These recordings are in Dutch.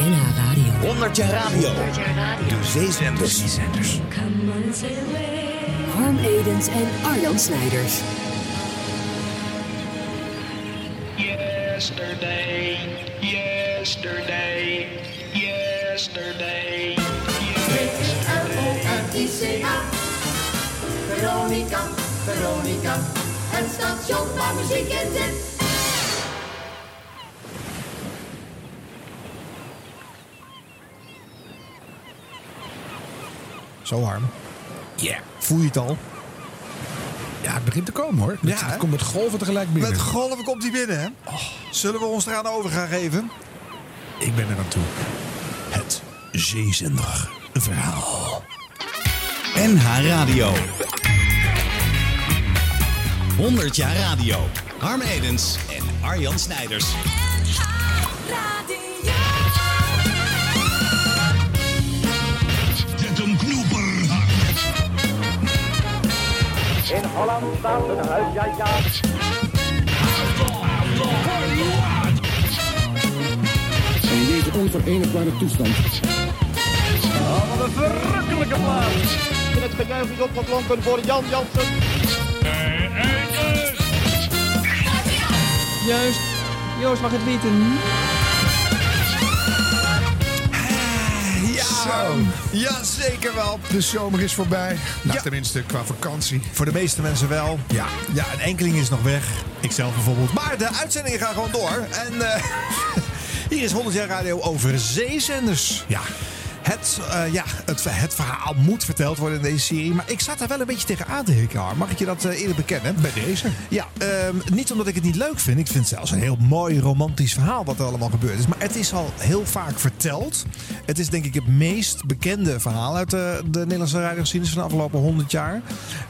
NH Radio. 100 jaar radio. De zeezenders. Harm Edens en Arjan Snijders. Yesterday, yesterday, yesterday. V-R-O-N-I-C-A. Veronica, Veronica. Het station waar muziek in zit. Zo Harm. Ja. Voel je het al? Ja, het begint te komen hoor. Ja, het, komt met golven tegelijk binnen. Met golven komt hij binnen, hè? Zullen we ons eraan over gaan geven? Ik ben er aan toe. Het zeezender verhaal. NH Radio. 100 jaar radio. Harm Edens en Arjan Snijders. Zet In Holland staat een huis, ja ja. In deze onverenigbare toestand Oh, wat een verrukkelijke plaats. En het gejuich is opgeklonken voor Jan Jansen. Juist. Joost mag het weten. Ja, ja, zeker wel. De zomer is voorbij. Nou, Ja. tenminste qua vakantie. Voor de meeste mensen wel. Ja. Ja, een enkeling is nog weg. Ikzelf bijvoorbeeld. Maar de uitzendingen gaan gewoon door. En eh, hier is 100 jaar radio over zeezenders. Ja. Het, eh, ja, het, het verhaal moet verteld worden in deze serie. Maar ik zat daar wel een beetje tegen aan te hikken. Mag ik je dat eh, eerder bekennen? Bij deze. Ja, ehm, niet omdat ik het niet leuk vind. Ik vind het zelfs een heel mooi romantisch verhaal wat er allemaal gebeurd is. Maar het is al heel vaak verteld. Het is denk ik het meest bekende verhaal uit de, de Nederlandse radiogeschiedenis van de afgelopen 100 jaar.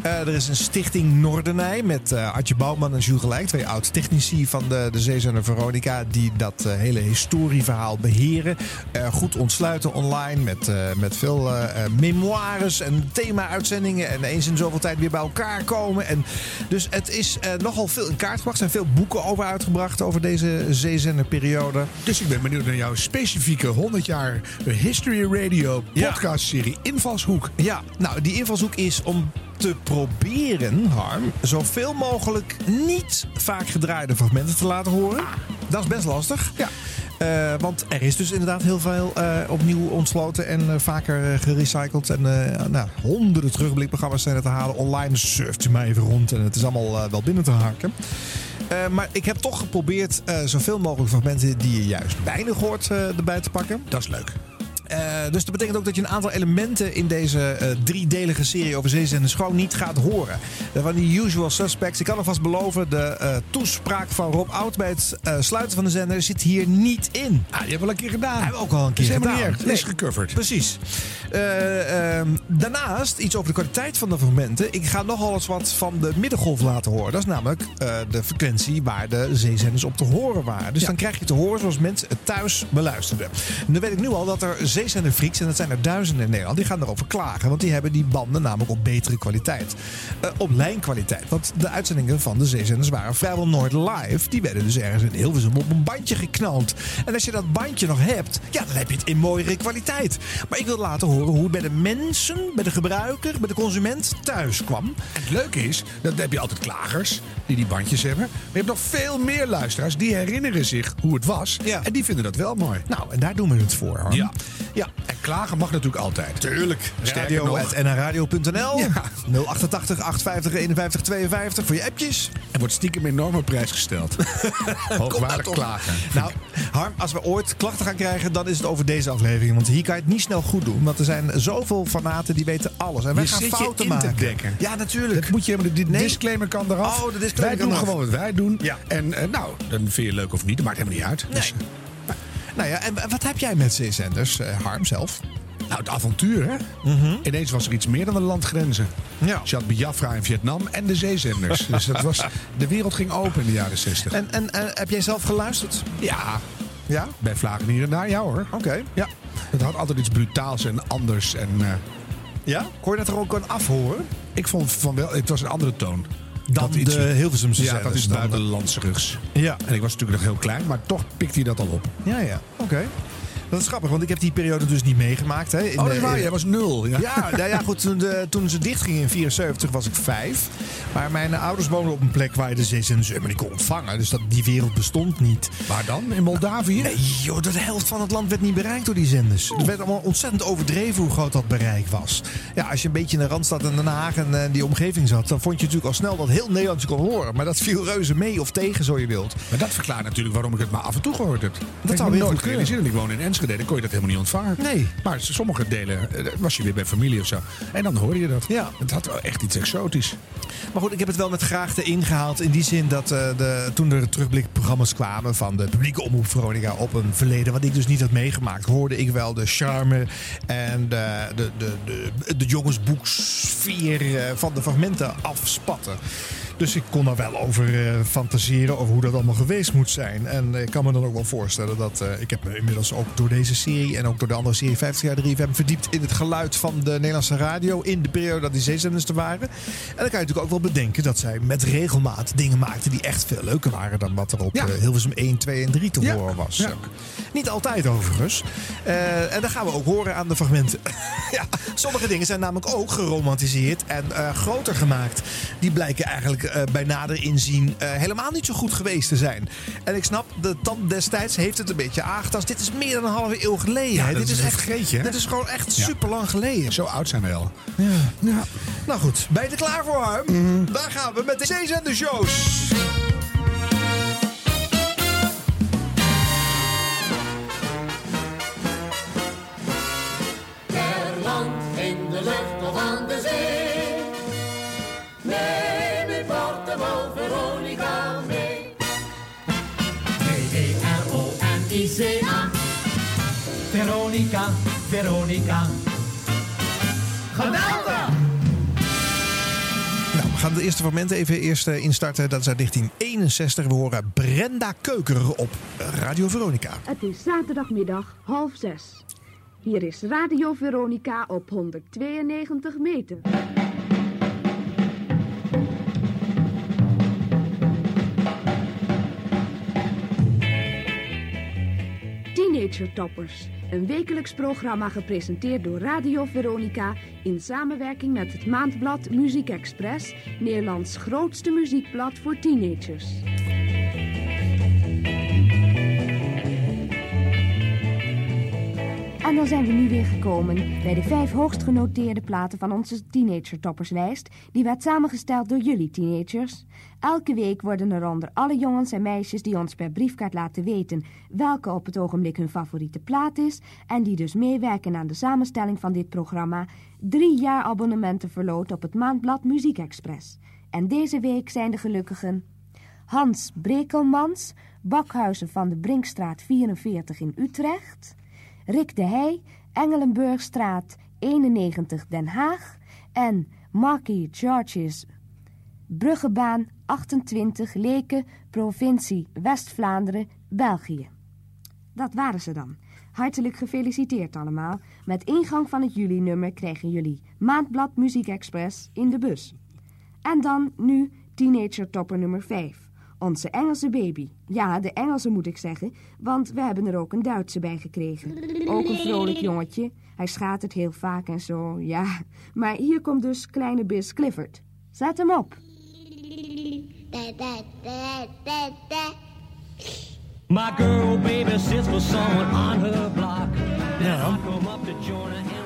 Eh, er is een stichting Noordenij met eh Artje Bouwman en Jules Gelijk. Twee oud-technici van de, de Zeezender Veronica. Die dat hele historieverhaal beheren. Eh, goed ontsluiten online met, eh, met veel eh, eh, memoires en thema-uitzendingen. En eens in zoveel tijd weer bij elkaar komen. En dus het is nogal veel in kaart gebracht. Er zijn veel boeken over uitgebracht over deze zeezenderperiode. Dus ik ben benieuwd naar jouw specifieke 100 jaar History Radio Ja. podcastserie Invalshoek. Ja, nou, die invalshoek is om te proberen, Harm, zoveel mogelijk niet vaak gedraaide fragmenten te laten horen. Dat is best lastig. Ja. Eh, want er is dus inderdaad heel veel eh, opnieuw ontsloten en eh, vaker gerecycled. En nou, honderden terugblikprogramma's zijn er te halen online. Surft u maar even rond en het is allemaal wel binnen te haken. Maar ik heb toch geprobeerd zoveel mogelijk fragmenten die je juist weinig hoort erbij te pakken. Dat is leuk. Eh, dus dat betekent ook dat je een aantal elementen in deze eh, driedelige serie over zeezenders gewoon niet gaat horen. Eh, Van die usual suspects. Ik kan alvast beloven, de eh, toespraak van Rob Oud bij het sluiten van de zender zit hier niet in. Ah, die hebben we al een keer gedaan. Hebben we ook al een keer is gedaan. niet. Het is gecoverd. Precies. Eh, ehm, daarnaast iets over de kwaliteit van de fragmenten. Ik ga nogal eens wat van de middengolf laten horen. Dat is namelijk de frequentie waar de zeezenders op te horen waren. Dus Ja. dan krijg je te horen zoals mensen het thuis beluisterden. En dan weet ik nu al dat er zeezenderfreaks, en dat zijn er duizenden in Nederland, die gaan erover klagen. Want die hebben die banden namelijk op betere kwaliteit. Eh, op lijnkwaliteit. Want de uitzendingen van de zeezenders waren vrijwel nooit live. Die werden dus ergens in Hilversum op een bandje geknald. En als je dat bandje nog hebt, ja, dan heb je het in mooiere kwaliteit. Maar ik wil laten horen hoe het bij de mensen, bij de gebruiker, bij de consument thuis kwam. En het leuke is, dat heb je altijd klagers die die bandjes hebben. Maar je hebt nog veel meer luisteraars die herinneren zich hoe het was. Ja. En die vinden dat wel mooi. Nou, en daar doen we het voor. Harm. Ja. Ja. En klagen mag natuurlijk altijd. Tuurlijk. Radio. Ja. 088 850 51 52 voor je appjes. Er wordt stiekem enorm op prijs gesteld. Hoogwaardig klagen. Nou, Harm, als we ooit klachten gaan krijgen, dan is het over deze aflevering. Want hier kan je het niet snel goed doen. Want er zijn zoveel fanaten die weten alles. En wij Je gaan zit je fouten maken. dekken. Ja, natuurlijk. Dat moet je. De Nee. disclaimer kan eraf. Oh, de disclaimer wij kan doen eraf. gewoon wat wij doen. Ja. En eh, nou, dan vind je het leuk of niet. Dat maakt helemaal niet uit. Dus, Nou ja, en wat heb jij met zeezenders, eh, Harm zelf? nou, het avontuur, hè? Ineens was er iets meer dan de landgrenzen. Ja. Je had Biafra in Vietnam en de zeezenders. dus dat was, de wereld ging open in de jaren 60. En, en heb jij zelf geluisterd? ja, Ja? bij vlagen hier en daar, ja hoor. Oké. Ja, het had altijd iets brutaals en anders. En eh, Ja? Kon je dat er ook aan afhoren? ik vond van wel, het was een andere toon. Dan iets- de Hilversumse Ja, dat is dan. buitenlandsrugs. Ja. En ik was natuurlijk nog heel klein, maar toch pikte hij dat al op. Ja, ja. Oké. Dat is grappig, want ik heb die periode dus niet meegemaakt. Hè. In Oh, dat is de- waar. Jij was nul. Ja. Ja, nou ja, goed. Toen, de, toen ze dichtgingen in 74 was ik vijf. Maar mijn ouders woonden op een plek waar je de zeezenders helemaal niet kon ontvangen. Dus dat, die wereld bestond niet. Waar dan? In Moldavië? Nee, joh, de helft van het land werd niet bereikt door die zenders. Het werd allemaal ontzettend overdreven hoe groot dat bereik was. Ja, als je een beetje in de Randstad en Den Haag en eh, die omgeving zat... dan vond je natuurlijk al snel dat heel Nederland je kon horen. Maar dat viel reuze mee of tegen, zo je wilt. Maar dat verklaart natuurlijk waarom ik het maar af en toe gehoord heb. Dat zou ik heel nooit kunnen. Ik woon in Enschede, dan kon je dat helemaal niet ontvangen. Nee. Maar sommige delen eh, was je weer bij familie of zo. En dan hoorde je dat. Ja. Het had wel echt iets exotisch. Maar goed, ik heb het wel met graagte ingehaald. In die zin dat eh, de, toen er terugblikprogramma's kwamen van de publieke omroep Veronica op een verleden wat ik dus niet had meegemaakt, hoorde ik wel de charme en de, de, de, de, de jongensboeksfeer eh, van de fragmenten afspatten. Dus ik kon er wel over eh, fantaseren over hoe dat allemaal geweest moet zijn. En ik kan me dan ook wel voorstellen dat eh, ik heb me inmiddels ook door deze serie en ook door de andere serie 50 jaar 3FM verdiept in het geluid van de Nederlandse radio in de periode dat die zeezenders er waren. En dan kan je natuurlijk ook wel bedenken dat zij met regelmaat dingen maakten die echt veel leuker waren dan wat er op Ja. eh, Hilversum 1, 2 en 3 te Ja. horen was. Ja. Niet altijd overigens. Eh, en dat gaan we ook horen aan de fragmenten. ja, sommige dingen zijn namelijk ook geromantiseerd en eh, groter gemaakt. Die blijken eigenlijk eh, bij nader inzien eh, helemaal niet zo goed geweest te zijn. En ik snap, de tand destijds heeft het een beetje aangetast. Dit is meer dan een halve eeuw geleden. Ja, dit is echt vergeetje, hè? Dit is gewoon echt Ja. super lang geleden. Zo oud zijn wij al. Ja. Ja. Nou goed, ben je er klaar voor, Harm? Daar gaan we met de zeezender shows. Veronica. Geweldig! Nou, we gaan de eerste fragmenten even eerst eh, instarten. Dat is uit 1961. We horen Brenda Keuker op Radio Veronica. Het is zaterdagmiddag half zes. Hier is Radio Veronica op 192 meter. Teenager Toppers, een wekelijks programma gepresenteerd door Radio Veronica in samenwerking met het maandblad Muziek Express, Nederlands grootste muziekblad voor teenagers. En dan zijn we nu weer gekomen bij de vijf hoogst genoteerde platen van onze Teenager Topperslijst. Die werd samengesteld door jullie teenagers. Elke week worden er onder alle jongens en meisjes die ons per briefkaart laten weten welke op het ogenblik hun favoriete plaat is. En die dus meewerken aan de samenstelling van dit programma. Drie jaar abonnementen verloot op het maandblad Muziek Express. En deze week zijn de gelukkigen Hans Brekelmans, bakhuizen van de Brinkstraat 44 in Utrecht. Rick de Heij, Engelenburgstraat 91 Den Haag. En Marky Georges, Bruggebaan 28 Leken, provincie West-Vlaanderen, België. Dat waren ze dan. Hartelijk gefeliciteerd allemaal. Met ingang van het juli-nummer krijgen jullie Maandblad Muziek Express in de bus. En dan nu Teenager Topper nummer 5. Onze Engelse baby. Ja, de Engelse moet ik zeggen, want we hebben er ook een Duitse bij gekregen. Ook een vrolijk jongetje. Hij schatert heel vaak en zo, ja. Maar hier komt dus kleine Bis Clifford. Zet hem op. My girl baby sits for someone on her block. Ja. Come up to join her.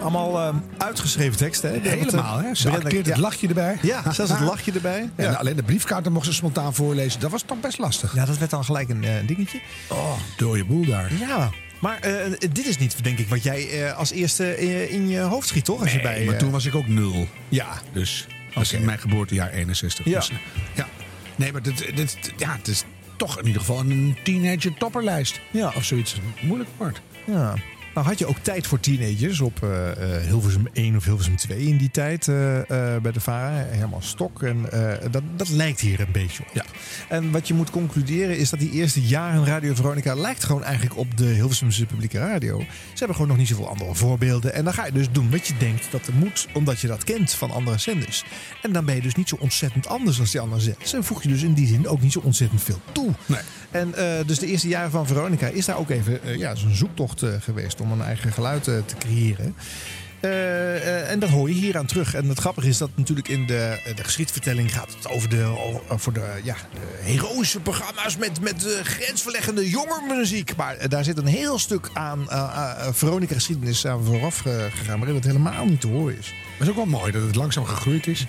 Allemaal eh, uitgeschreven teksten. Hè? Helemaal, hè? Ze Brenda- acteert het ja. lachje erbij. Ja, zelfs het lachje erbij. Ja. alleen de briefkaarten mocht ze spontaan voorlezen. Dat was toch best lastig. ja, dat werd dan gelijk een eh, dingetje. Oh, dode boel daar. Ja, maar eh, dit is niet, denk ik, wat jij eh, als eerste eh, in je hoofd schiet, toch? Als je bij, maar eh, toen was ik ook nul. Ja, Dus Oké. in mijn geboortejaar 61. Ja. Dus, ja. Nee, maar dit, dit, ja, het is toch in ieder geval een teenager topperlijst. Ja. Of zoiets. Moeilijk woord. ja. Nou had je ook tijd voor teenagers op eh, eh, Hilversum 1 of Hilversum 2 in die tijd eh, bij de VARA. Herman Stok. En dat, dat lijkt hier een beetje op. Ja. En wat je moet concluderen is dat die eerste jaren Radio Veronica lijkt gewoon eigenlijk op de Hilversumse publieke radio. Ze hebben gewoon nog niet zoveel andere voorbeelden. En dan ga je dus doen wat je denkt dat er moet, omdat je dat kent van andere zenders. En dan ben je dus niet zo ontzettend anders als die andere zenders. En voeg je dus in die zin ook niet zo ontzettend veel toe. Nee. En eh, dus de eerste jaren van Veronica is daar ook even eh, ja, zo'n zoektocht eh, geweest om een eigen geluid te creëren. En dat hoor je hier aan terug. En het grappige is dat natuurlijk in de, de geschiedvertelling gaat het over de, over de, ja, heroïsche programma's met, met grensverleggende jongerenmuziek. Maar daar zit een heel stuk aan Veronica geschiedenis aan vooraf gegaan, waarin het helemaal niet te horen is. Maar het is ook wel mooi dat het langzaam gegroeid is.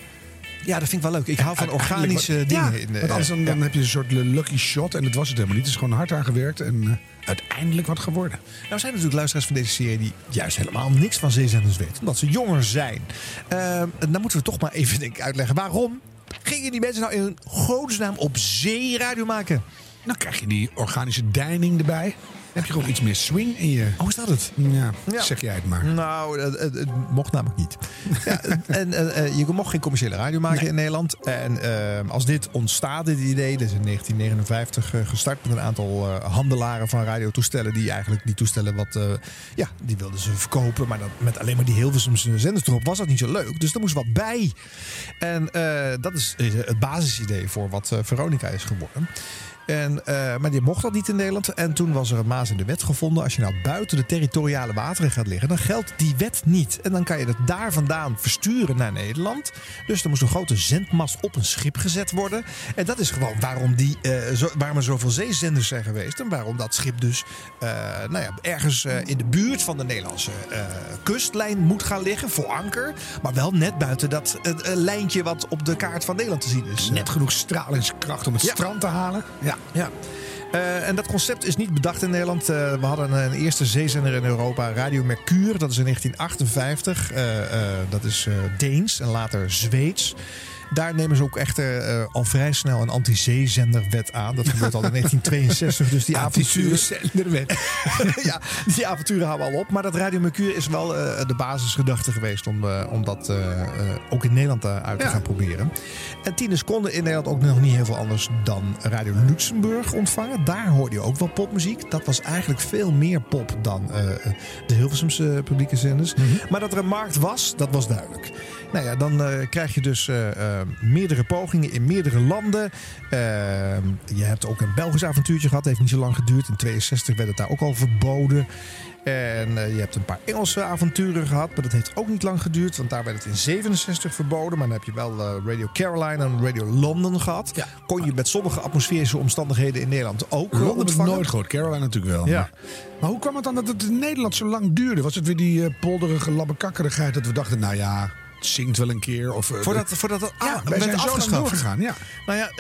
Ja, dat vind ik wel leuk. Ik hou van organische wat- dingen. Ja, in want anders dan, dan heb je een soort lucky shot en dat was het helemaal niet. Het is gewoon hard aan gewerkt en eh, uiteindelijk wat geworden. Nou zijn er natuurlijk luisteraars van deze serie die juist helemaal niks van zeezenders weten. Omdat ze jonger zijn. Ehm, dan moeten we toch maar even denk ik, uitleggen waarom gingen die mensen nou in hun godesnaam op zee radio maken? Dan krijg je die organische deining erbij. Heb je gewoon iets meer swing in je... Oh, is dat het? Ja, Ja. zeg jij het maar. Nou, het, het- het mocht namelijk niet. Ja, en eh, je mocht geen commerciële radio maken in Nederland. En eh, als dit ontstaat, dit idee, dat is in 1959 eh, gestart met een aantal eh, handelaren van radiotoestellen. Die eigenlijk die toestellen wat, eh, ja, die wilden ze verkopen. Maar dat, met alleen maar die Hilversumse zenders erop was dat niet zo leuk. Dus er moest wat bij. En eh, dat is het basisidee voor wat Veronica is geworden. En, eh, maar die mocht dat niet in Nederland. En toen was er een maas in de wet gevonden. Als je nou buiten de territoriale wateren gaat liggen, dan geldt die wet niet. En dan kan je het daar vandaan versturen naar Nederland. Dus er moest een grote zendmast op een schip gezet worden. En dat is gewoon waarom, die, eh, zo, waarom er zoveel zeezenders zijn geweest. En waarom dat schip dus eh, nou ja, ergens in de buurt van de Nederlandse kustlijn moet gaan liggen. Voor anker. Maar wel net buiten dat lijntje wat op de kaart van Nederland te zien is. Net genoeg stralingskracht om het Ja. strand te halen. Ja. Ja. Eh, en dat concept is niet bedacht in Nederland. Eh, we hadden een eerste zeezender in Europa, Radio Mercure. Dat is in 1958. Eh, dat is Deens en later Zweeds. Daar nemen ze ook echt eh, al vrij snel een anti-zeezenderwet aan. Dat gebeurt al in 1962. Dus die avonturen, Anti-zeezenderwet. ja, die avonturen houden al op. Maar dat Radio Mercure is wel eh, de basisgedachte geweest om, eh, om dat eh, eh, ook in Nederland eh, uit te Ja. gaan proberen. En tieners konden in Nederland ook nog niet heel veel anders dan Radio Luxemburg ontvangen. Daar hoorde je ook wel popmuziek. Dat was eigenlijk veel meer pop dan eh, de Hilversumse publieke zenders. Maar dat er een markt was, dat was duidelijk. Nou ja, dan eh, krijg je dus eh, eh, meerdere pogingen in meerdere landen. Eh, je hebt ook een Belgisch avontuurtje gehad. heeft niet zo lang geduurd. In 62 werd het daar ook al verboden. En eh, je hebt een paar Engelse avonturen gehad. Maar dat heeft ook niet lang geduurd. Want daar werd het in 67 verboden. Maar dan heb je wel eh, Radio Caroline en Radio London gehad. Ja. Kon je met sommige atmosferische omstandigheden in Nederland ook eh, ik ontvangen. nooit gehoord. Caroline natuurlijk wel. Ja. Maar, maar hoe kwam het dan dat het in Nederland zo lang duurde? Was het weer die eh, polderige labbekakkerigheid dat we dachten, nou ja, zingt wel een keer? Of, eh, Voordat, voordat het ja, ah, wij werd zijn afgeschaft. doorgegaan. Ja. Nou ja,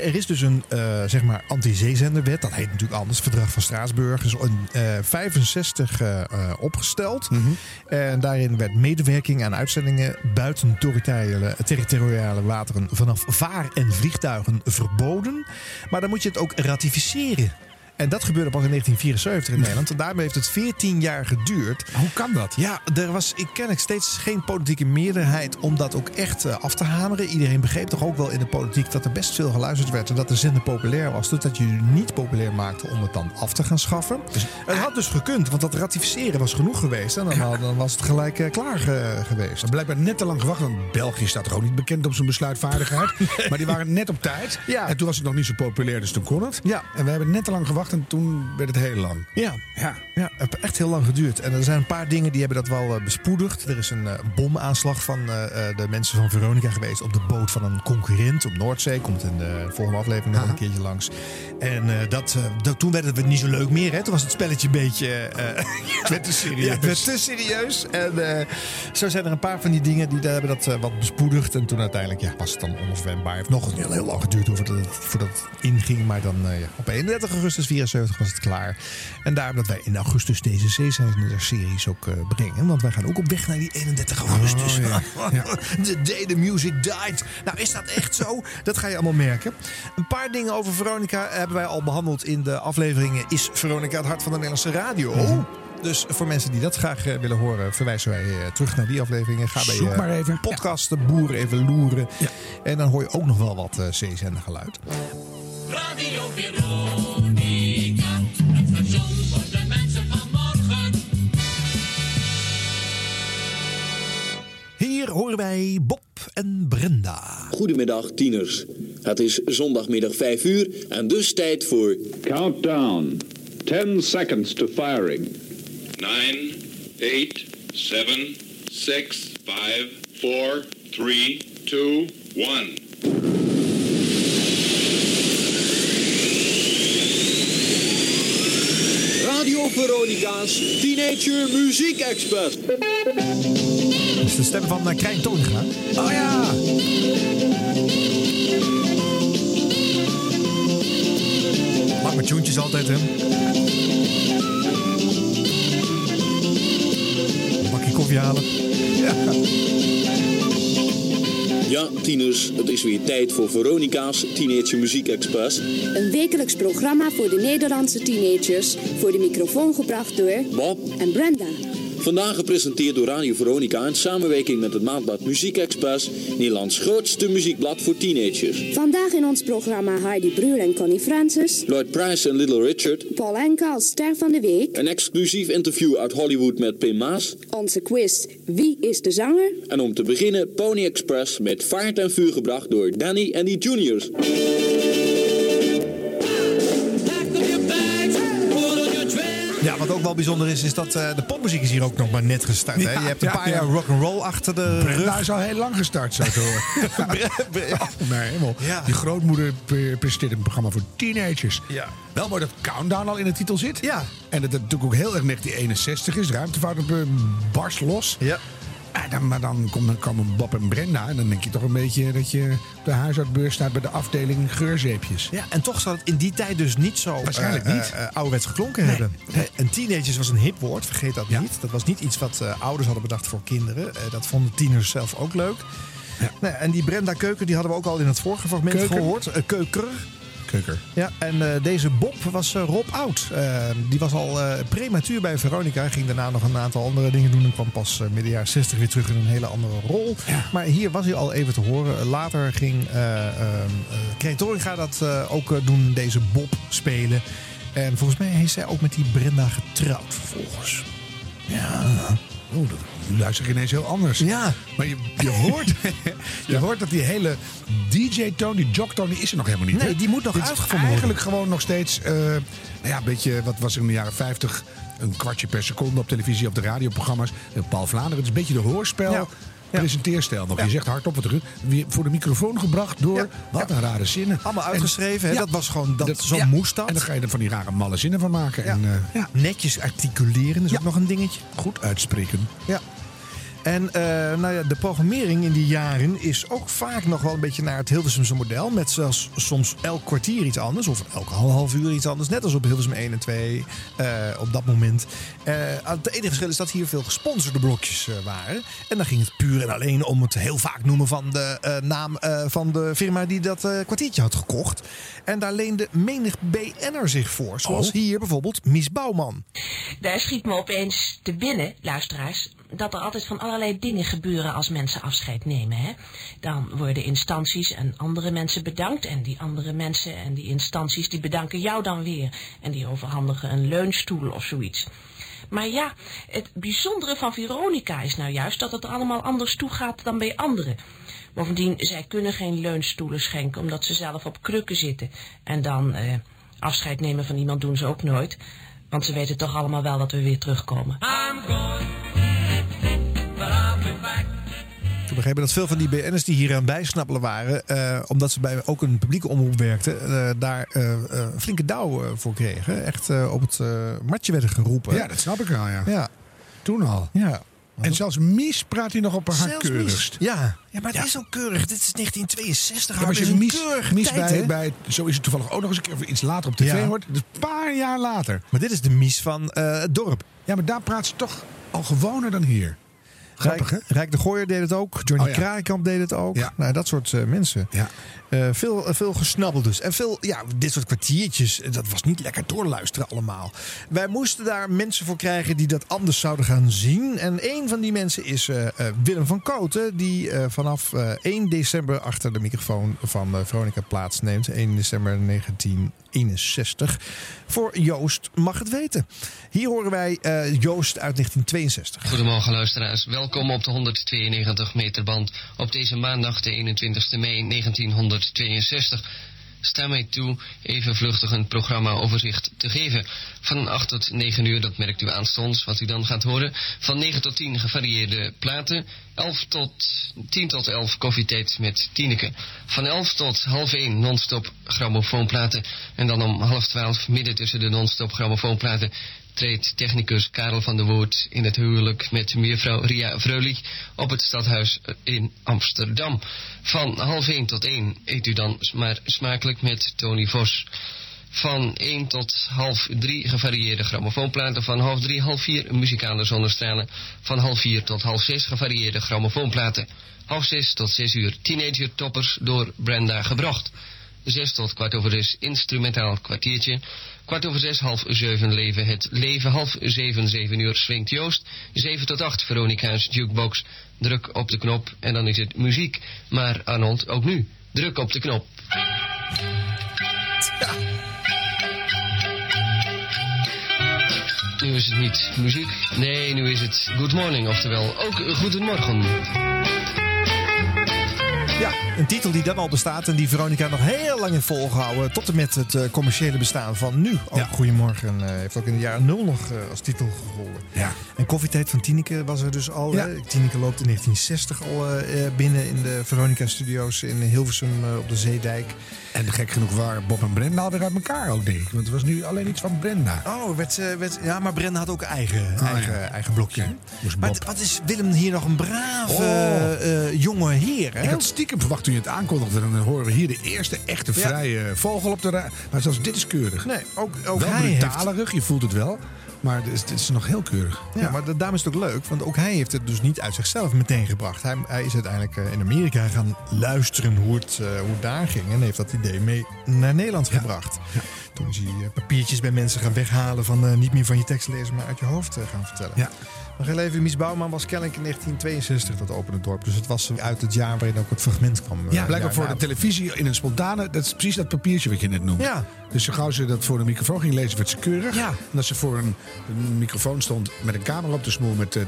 er is dus een eh, zeg maar anti-zeezenderwet. Dat heet natuurlijk anders. Verdrag van Straatsburg is in eh 65 eh, eh, opgesteld. Mhm. En daarin werd medewerking aan uitzendingen buiten territoriale, territoriale wateren vanaf vaar- en vliegtuigen verboden. Maar dan moet je het ook ratificeren. En dat gebeurde pas in 1974 in Nederland. En daarmee heeft het 14 jaar geduurd. Hoe kan dat? Ja, er was ik ken ik steeds geen politieke meerderheid om dat ook echt eh, af te hameren. Iedereen begreep toch ook wel in de politiek dat er best veel geluisterd werd en dat de zender populair was. Dus dat je niet populair maakte om het dan af te gaan schaffen. het had dus gekund, want dat ratificeren was genoeg geweest. En dan, had- dan was het gelijk eh, klaar ge- geweest. Maar blijkbaar net te lang gewacht. Want België staat toch ook niet bekend op zijn besluitvaardigheid. Maar die waren net op tijd. Ja. En toen was het nog niet zo populair, dus toen kon het. Ja. En we hebben net te lang gewacht en toen werd het heel lang. Ja, Ja. Ja, het heeft echt heel lang geduurd. En er zijn een paar dingen die hebben dat wel eh, bespoedigd. Er is een eh, bomaanslag van eh, de mensen van Veronica geweest op de boot van een concurrent op Noordzee. Komt in de volgende aflevering nog een keertje langs. En eh, dat, dat, toen werd het niet zo leuk meer. Hè? Toen was het spelletje een beetje... Het werd te serieus. ja, het werd te serieus. En zo zijn er een paar van die dingen die daar hebben dat wat bespoedigd. En toen uiteindelijk ja, was het dan onoverwendbaar. Het heeft nog heel, heel lang geduurd voordat het, voordat het inging. Maar dan ja, op 31 augustus 74 was het klaar. En daarom dat wij in augustus deze series ook eh, brengen. Want wij gaan ook op weg naar die 31 augustus. Oh, ja. Ja. The day the music died. Nou, is dat echt zo? Dat ga je allemaal merken. Een paar dingen over Veronica hebben wij al behandeld in de afleveringen Is Veronica het hart van de Nederlandse radio? Dus voor mensen die dat graag eh, willen horen, verwijzen wij eh, terug naar die afleveringen. Ga bij Zoek je maar even. podcast De Boeren even loeren. En dan hoor je ook nog wel wat uh, zeezender geluid. Radio Veronica, horen wij Bob en Brenda. Goedemiddag, tieners. Het is zondagmiddag 5 uur en dus tijd voor... Countdown. 10 seconds to firing. 9, 8, 7, 6, 5, 4, 3, 2, 1. Radio Veronica's Teenager Muziek Express. Is de stem van uh, Krijn Toonga. Oh ja! Maak tuentjes altijd, hè. Een bakje koffie halen. Ja. Ja, tieners, het is weer tijd voor Veronica's Teenager Muziek Express. Een wekelijks programma voor de Nederlandse teenagers. Voor de microfoon gebracht door Bob en Brenda. Vandaag gepresenteerd door Radio Veronica in samenwerking met het maandblad Muziek Express, Nederlands grootste muziekblad voor teenagers. Vandaag in ons programma Heidi Brühl en Connie Francis. Lloyd Price en Little Richard. Paul Enke als ster van de week. Een exclusief interview uit Hollywood met Pim Maas. Onze quiz Wie is de zanger? En om te beginnen Pony Express met vaart en vuur gebracht door Danny en die Juniors. Wel bijzonder is, is dat uh, de popmuziek is hier ook nog maar net gestart. hè? Je hebt een ja, paar ja. jaar rock'n'roll achter de Brenda rug. is al heel lang gestart, zo te horen. oh, nee, helemaal. Die grootmoeder pre- presenteert een programma voor teenagers. Ja. Wel mooi dat Countdown al in de titel zit. Ja. En dat het natuurlijk ook heel erg 1961 is. Ruimtevaart op een barst los. Ja. En dan, maar dan komen, komen Bob en Brenda. En dan denk je toch een beetje dat je op de huisartsbeurs staat bij de afdeling geurzeepjes. Ja, en toch zal het in die tijd dus niet zo Waarschijnlijk eh, niet. eh, eh, ouderwets geklonken hebben. nee. En teenagers was een hip woord, vergeet dat Ja. niet. Dat was niet iets wat ouders hadden bedacht voor kinderen. Dat vonden tieners zelf ook leuk. Nou, ja, en die Brenda Keuken die hadden we ook al in het vorige fragment Keuken? gehoord. Eh, Keuker. Ja, en eh, deze Bob was eh, Rob Oud. Eh, die was al prematuur bij Veronica. Ging daarna nog een aantal andere dingen doen. En kwam pas midden jaren 60 weer terug in een hele andere rol. Maar hier was hij al even te horen. Later ging eh uh, Krijn Toringa dat ook doen, deze Bob spelen. En volgens mij is zij ook met die Brenda getrouwd vervolgens. Ja. Oh, dat, nu luister ik ineens heel anders. Ja. Maar je, je, hoort, je hoort dat die hele DJ-toon, die jock-toon, die is er nog helemaal niet. Nee, hè? die moet nog Dit uitgevonden Eigenlijk gewoon nog steeds, eh, nou ja, een beetje, wat was er in de jaren 50? Een kwartje per seconde op televisie, op de radioprogramma's. Eh, Paul Vlaanderen, het is een beetje de hoorspel. Ja. Presenteerstijl nog. Ja. Je zegt hardop wat terug. Weer voor de microfoon gebracht door. Ja. Wat een rare zinnen. Allemaal En- uitgeschreven. Dat was gewoon, dat, zo moest dat. En dan ga je er van die rare malle zinnen van maken. Ja. En eh, Netjes articuleren is ook nog een dingetje. goed uitspreken. Ja. En eh, nou ja, de programmering in die jaren is ook vaak nog wel een beetje naar het Hilversumse model. Met zelfs soms elk kwartier iets anders. Of elk half uur iets anders. Net als op Hilversum 1 en 2 eh, op dat moment. Eh, het enige verschil is dat hier veel gesponsorde blokjes eh, waren. En dan ging het puur en alleen om het heel vaak noemen van de eh, naam eh, van de firma die dat eh, kwartiertje had gekocht. En daar leende menig BN'er zich voor. Zoals Oh. hier bijvoorbeeld Mies Bouwman. Daar schiet me opeens te binnen, luisteraars, dat er altijd van allerlei dingen gebeuren als mensen afscheid nemen. Hè? Dan worden instanties en andere mensen bedankt en die andere mensen en die instanties die bedanken jou dan weer. En die overhandigen een leunstoel of zoiets. Maar ja, het bijzondere van Veronica is nou juist dat het er allemaal anders toe gaat dan bij anderen. Bovendien, zij kunnen geen leunstoelen schenken omdat ze zelf op krukken zitten. En dan eh, afscheid nemen van iemand doen ze ook nooit. Want ze weten toch allemaal wel dat we weer terugkomen. Ik heb begrepen dat veel van die BN'ers die hier aan bijsnappelen waren, eh, omdat ze bij ook een publieke omroep werkten, eh, daar eh, eh, een flinke douw eh, voor kregen. Echt eh, op het matje werden geroepen. Ja, dat snap ik wel, ja. ja. Toen al. ja. En zelfs Mies praat hij nog op haar Zelfs keurigst. Mies. Ja. ja, maar het Ja. is ook keurig. Dit is 1962. Ja, maar als je Mies, Mies tijd, bij, zo is het toevallig ook nog eens een keer iets later op tv Ja. hoort. Dus een paar jaar later. Maar dit is de Mies van eh, het dorp. Ja, maar daar praat ze toch al gewoner dan hier. Grappig, Rijk, Rijk de Gooier deed het ook. Johnny Oh, ja. Kraaikamp deed het ook. Ja. Nou, dat soort eh, mensen. Ja. Eh, veel, eh, veel gesnabbeld dus. En veel, ja, dit soort kwartiertjes, dat was niet lekker doorluisteren allemaal. Wij moesten daar mensen voor krijgen die dat anders zouden gaan zien. En een van die mensen is Willem van Kooten. Die vanaf eh, 1 december achter de microfoon van Veronica plaatsneemt. 1 december 1961. Voor Joost mag het weten. Hier horen wij eh, Joost uit 1962. Goedemorgen luisteraars, welkom op de 192 meter band op deze maandag de 21 mei 1962. Sta mij toe even vluchtig een programmaoverzicht te geven. Van 8 tot 9 uur, dat merkt u aanstonds wat u dan gaat horen. Van 9 tot 10 gevarieerde platen. 11 tot 10 tot 11 koffietijd met Tineke. Van 11 tot half 1 non-stop grammofoonplaten. En dan om half 12 midden tussen de non-stop grammofoonplaten treedt technicus Karel van der Woerd in het huwelijk met mevrouw Ria Vreulich op het stadhuis in Amsterdam. Van half 1 tot 1 eet u dan maar smakelijk met Tony Vos. Van 1 tot half 3 gevarieerde grammofoonplaten. Van half 3, half 4 muzikale zonnestralen. Van half 4 tot half 6 gevarieerde grammofoonplaten. Half 6 tot 6 uur teenager toppers door Brenda gebracht. 6 tot kwart over 6 instrumentaal kwartiertje. Kwart over 6, half 7 leven het leven. Half 7, 7 uur swingt Joost. 7 tot 8 Veronica's jukebox. Druk op de knop en dan is het muziek. Maar Arnold, ook nu. Druk op de knop. Nu is het niet muziek. Nee, nu is het good morning, oftewel ook goedemorgen. Ja, een titel die dan al bestaat en die Veronica nog heel lang heeft volgehouden. Tot en met het eh, commerciële bestaan van nu. Ook Goedemorgen eh, heeft ook in de jaren nul nog eh, als titel gegolden. Ja. En Koffietijd van Tineke was er dus al. Ja. Tineke loopt in 1960 al binnen in de Veronica-studio's in Hilversum op de Zeedijk. En gek genoeg waren Bob en Brenda alweer uit elkaar ook, denk ik. Want het was nu alleen iets van Brenda. Oh, werd, ze- werd, ja, maar Brenda had ook eigen, eigen, eigen blokje. Maar wat is Willem hier nog een brave Oh. jonge heer, hè? Ik had stiekem verwacht toen je het aankondigde. Dan horen we hier de eerste echte Ja. vrije vogel op de rij. Maar zelfs dit is keurig. Nee, ook, ook wel hij heeft... je voelt het wel. Maar het is, het is nog heel keurig. Ja, maar da- daarom is het ook leuk, want ook hij heeft het dus niet uit zichzelf meteen gebracht. Hij, hij is uiteindelijk eh, in Amerika gaan luisteren hoe het, eh, hoe het daar ging en heeft dat idee mee naar Nederland gebracht. Toen is hij eh, papiertjes bij mensen gaan weghalen van eh, niet meer van je tekst lezen, maar uit je hoofd eh, gaan vertellen. Ja. Nog heel even, Mies Bouwman was kennelijk in 1962 dat opende dorp. Dus het was uit het jaar waarin ook het fragment kwam. Ja, blijkbaar voor de televisie in een spontane. Dat is precies dat papiertje wat je net noemt. Ja. Dus zo gauw ze dat voor de microfoon ging lezen, werd ze keurig. Ja. En als ze voor een, een microfoon stond met een camera op de smoel met eh,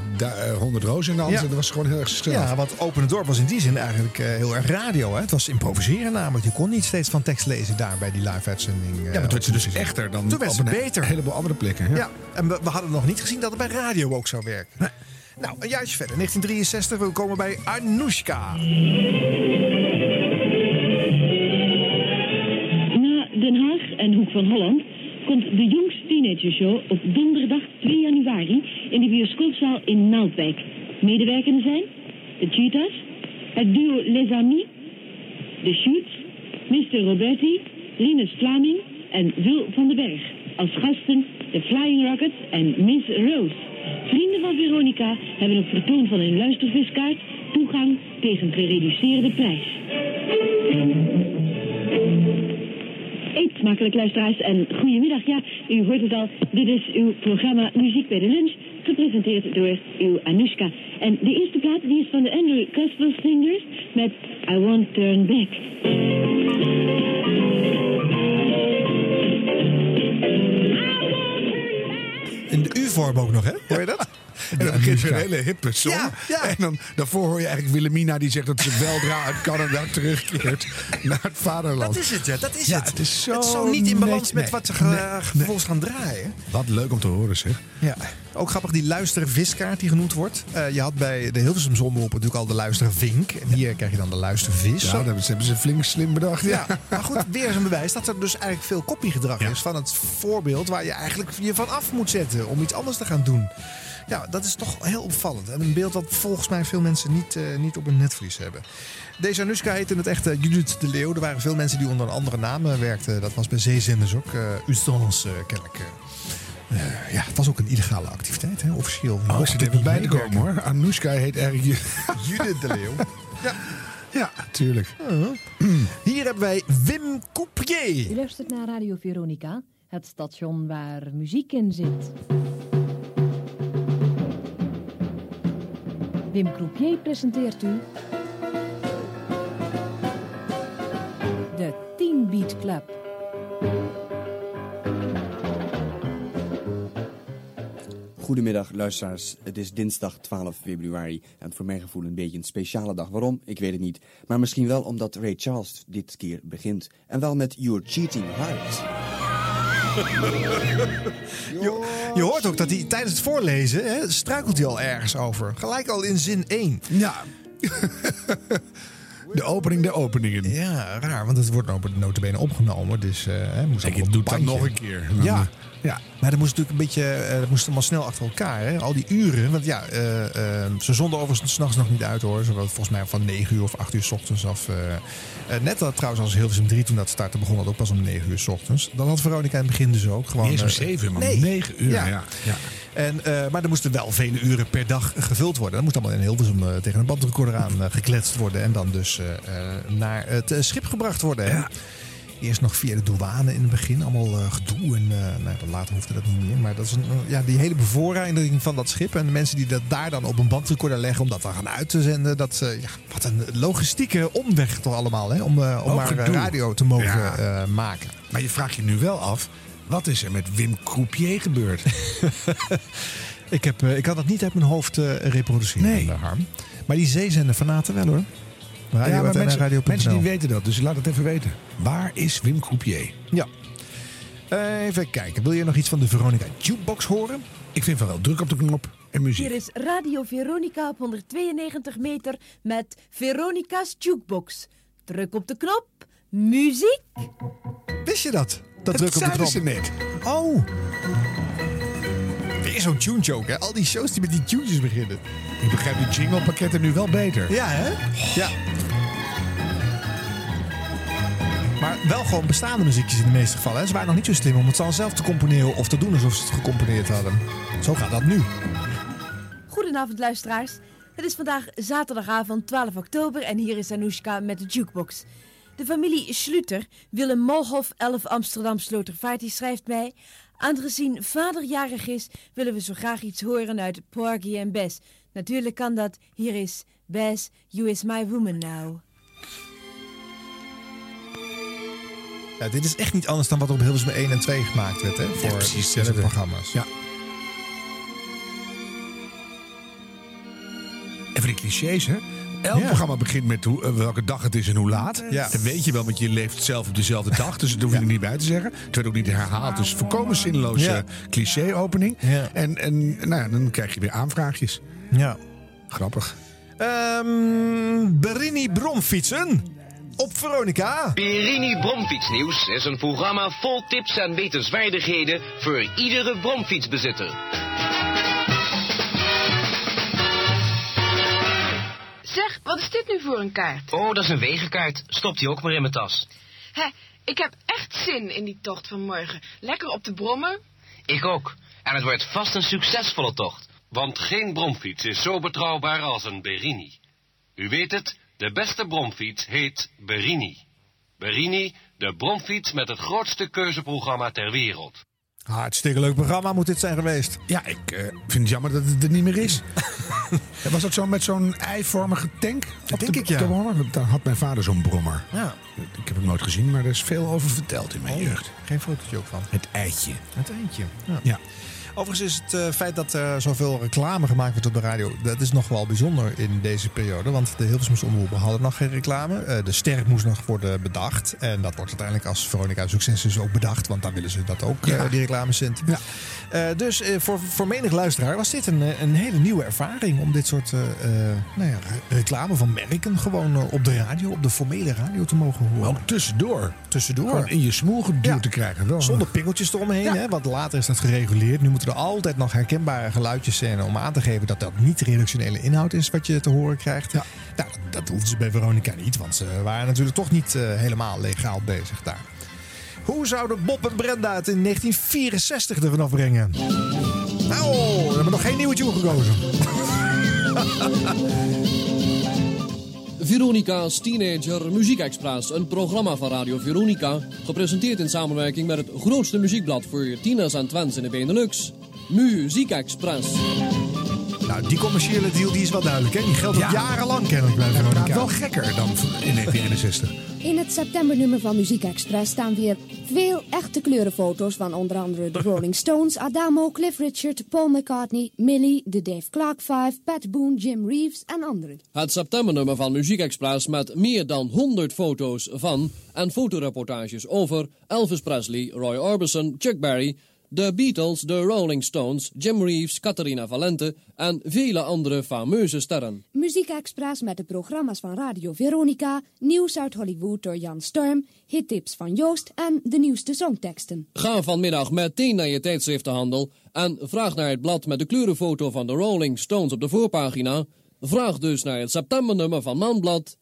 100 rozen in de hand, Ja. dan was gewoon heel erg zichzelf. Ja, want Open het Dorp was in die zin eigenlijk heel erg radio. Hè? Het was improviseren namelijk. Je kon niet steeds van tekst lezen daar bij die live-uitzending. Ja, maar werd ze dus echter dan Toen werd op een beter. heleboel andere plekken. Ja. Ja, en we, we hadden nog niet gezien dat het bij radio ook zou werken. Nou, een jaartje verder, 1963, we komen bij Anoushka. Na Den Haag en Hoek van Holland komt de jongste teenagershow op donderdag 2 januari in de bioscoopzaal in Naaldwijk. Medewerkenden zijn de Cheetahs, het duo Les Amis, de Shoots, Mr. Roberti, Rinus Vlaming en Wil van den Berg. Als gasten de Flying Rockets en Miss Rose. Vrienden van Veronica hebben op vertoon van hun luisterviskaart toegang tegen gereduceerde prijs. Eet smakelijk luisteraars en goedemiddag. Ja, u hoort het al. Dit is uw programma Muziek bij de Lunch. Gepresenteerd door uw Anushka. En de eerste plaat die is van de Andrew Gospel Singers met I Won't Turn Back. In de U-vorm ook nog, hè? Hoor je dat? En dan begint weer een hele hippe song. Ja, ja. En dan, daarvoor hoor je eigenlijk Willemina die zegt dat ze weldra uit Canada terugkeert naar het vaderland. Dat is het, ja. Dat is Ja, het. het is zo zo niet in balans met wat ze vervolgens gaan draaien. Wat leuk om te horen zeg. Ja. Ook grappig, die luisterviskaart die genoemd wordt. Eh, je had bij de Hilversum Zonneop natuurlijk al de luistervink. En hier krijg je dan de luistervis. Ja, dat hebben ze- flink slim bedacht. Ja, Ja. maar goed, weer eens een bewijs dat er dus eigenlijk veel kopiegedrag is van het voorbeeld waar je eigenlijk je van af moet zetten om iets anders te gaan doen. Ja, dat is toch heel opvallend. En een beeld dat volgens mij veel mensen niet, eh, niet op hun netvlies hebben. Deze Anushka heette in het echte Judith de Leeuw. Er waren veel mensen die onder een andere naam eh, werkten. Dat was bij zeezenders ook. Uh, Ustance, uh, kennelijk. ja, het was ook een illegale activiteit, hè, officieel. Oh, ik zit Mocht even bij te niet komen hoor. Anoushka heet eigenlijk Judith de Leeuw. ja. Ja, tuurlijk. Hier hebben wij Wim Coupier. U luistert naar Radio Veronica, het station waar muziek in zit. Wim Croupier presenteert u... De 10 Beat Club. Goedemiddag luisteraars, het is dinsdag 12 februari en voor mijn gevoel een beetje een speciale dag. Waarom? Ik weet het niet. Maar misschien wel omdat Ray Charles dit keer begint. En wel met You're Cheating Heart. Je, hoort ook dat hij tijdens het voorlezen hè, struikelt hij al ergens over. Gelijk al in zin 1. Ja. De opening de openingen. Ja, raar, want het wordt nou notabene opgenomen. Dus eh hè, moest Ik allemaal doe op dat nog een keer. Dan, Ja. Ja. Maar dat moest natuurlijk een beetje, eh, dat moest allemaal snel achter elkaar. Hè? Al die uren. Want ja, eh, eh, ze zonden overigens s'nachts nog niet uit hoor. Ze volgens mij van 9 uur of 8 uur s ochtends af. net dat trouwens als Hilversum 3 toen dat startte begon dat ook pas om 9 uur s ochtends. Dan had Veronica in het begin dus ook gewoon... Niet eens om 7, maar nee. 9 uur. Ja. Ja. Ja. En, maar er moesten wel vele uren per dag gevuld worden. Dat moest allemaal in Hilversum tegen een bandrecorder aan gekletst worden. En dan dus naar het schip gebracht worden. Hè? Eerst nog via de douane in het begin. Allemaal eh, gedoe. En eh, nou, later hoefde dat niet meer. Maar dat is een, ja, die hele bevoorrading van dat schip. En de mensen die dat daar dan op een bandrecorder leggen. Om dat dan gaan uit te zenden. Dat, eh, ja, wat een logistieke omweg toch allemaal. Hè? Om, om maar gedoe. radio te mogen Ja. maken. Maar je vraagt je nu wel af, wat is er met Wim Croupier gebeurd? Ik, heb, ik had dat niet uit mijn hoofd reproduceren, Nee. Harm. Maar die zeezender fanaten wel hoor. Radio ja, maar mensen, mensen die weten dat, dus laat het even weten. Waar is Wim Croupier? Ja. Eh, even kijken. Wil je nog iets van de Veronica Jukebox horen? Ik vind van wel druk op de knop en muziek. Hier is Radio Veronica op 192 meter met Veronica's Jukebox. Druk op de knop, muziek. Wist je dat? Dat Dat druk op de zeiden knop. ze net. Oh. Weer zo'n tune joke, hè? Al die shows die met die tunes beginnen. Ik begrijp die jinglepakketten nu wel beter. Ja, hè? Ja. Maar wel gewoon bestaande muziekjes in de meeste gevallen. Hè? Ze waren nog niet zo slim om het dan zelf te componeren of te doen alsof ze het gecomponeerd hadden. Zo gaat dat nu. Goedenavond luisteraars. Het is vandaag zaterdagavond 12 oktober en hier is Anoushka met de jukebox. De familie Schluter, Willem Molhof, 11 Amsterdam Slotervaart, die schrijft mij... Aangezien vader jarig is, willen we zo graag iets horen uit Porgy en Bess. Natuurlijk kan dat. Hier is Bess, You Is My Woman Now. Ja, dit is echt niet anders dan wat er op Hilversum 1 en 2 gemaakt werd, hè? Voor precies deze hetzelfde. programma's. Ja. Even die clichés, hè? Elk Ja. programma begint met hoe, eh, welke dag het is en hoe laat. Ja. Dat weet je wel, want je leeft zelf op dezelfde dag. Dus dat hoef je er niet bij te zeggen. Het werd ook niet herhaald. Dus volkomen zinloze Ja. cliché-opening. Ja. En, en nou ja, dan krijg je weer aanvraagjes. Ja. Grappig. Ehm Berini Bromfietsen op Veronica. Perini Bromfietsnieuws is een programma vol tips en wetenswaardigheden voor iedere bromfietsbezitter. Zeg, wat is dit nu voor een kaart? Oh, dat is een wegenkaart. Stop die ook maar in mijn tas. Hé, ik heb echt zin in die tocht van morgen. Lekker op de brommen. Ik ook. En het wordt vast een succesvolle tocht. Want geen bromfiets is zo betrouwbaar als een Berini. U weet het, de beste bromfiets heet Berini. Berini, de bromfiets met het grootste keuzeprogramma ter wereld. Hartstikke leuk programma moet dit zijn geweest. Ja, ik eh, vind het jammer dat het er niet meer is. Was dat zo met zo'n eivormige tank? Op denk de, ik, ja. de Daar had mijn vader zo'n brommer. Ja. Ik heb hem nooit gezien, maar er is veel over verteld in mijn jeugd. Geen fotootje ook van. Het eitje. Het eentje. Ja. Ja. Overigens is het eh, feit dat er zoveel reclame gemaakt wordt op de radio... dat is nog wel bijzonder in deze periode. Want de Hilversumse omroepen hadden nog geen reclame. Eh, de ster moest nog worden bedacht. En dat wordt uiteindelijk als Veronica Succes ook bedacht. Want dan willen ze dat ook, Ja. eh, die reclamecenten. Ja. Dus voor, voor menig luisteraar was dit een, een hele nieuwe ervaring... om dit soort nou ja, re- reclame van merken gewoon op de radio... op de formele radio te mogen horen. Ook tussendoor. Tussendoor. Gewoon in je smoel geduwd te krijgen. Wel. Zonder pingeltjes eromheen, hè, want later is dat gereguleerd. Nu moeten er altijd nog herkenbare geluidjes zijn om aan te geven dat dat niet redactionele inhoud is wat je te horen krijgt. Ja. Nou, dat, hoefden ze bij Veronica niet, want ze waren natuurlijk toch niet eh, helemaal legaal bezig daar. Hoe zouden Bob en Brenda het in 1964 er vanaf brengen? Nou, we hebben nog geen nieuwe tune gekozen. Veronica's Teenager Muziek Express, een programma van Radio Veronica, gepresenteerd in samenwerking met het grootste muziekblad voor tieners en twents in de Benelux, Muziek Express. Nou, die commerciële deal die is wel duidelijk, hè? Die geldt al Ja. jarenlang kennelijk bij Veronica. wel gekker dan in 1961. In het septembernummer van Muziek Express staan weer veel echte kleurenfoto's van onder andere de Rolling Stones, Adamo, Cliff Richard, Paul McCartney, Millie, de Dave Clark Five, Pat Boone, Jim Reeves en anderen. Het septembernummer van Muziek Express met meer dan 100 foto's van en fotoreportages over Elvis Presley, Roy Orbison, Chuck Berry, de Beatles, de Rolling Stones, Jim Reeves, Catharina Valente en vele andere fameuze sterren. Muziek Express met de programma's van Radio Veronica, nieuws uit Hollywood door Jan Storm, hittips van Joost en de nieuwste songteksten. Ga vanmiddag meteen naar je tijdschriftenhandel en vraag naar het blad met de kleurenfoto van de Rolling Stones op de voorpagina. Vraag dus naar het septembernummer van Manblad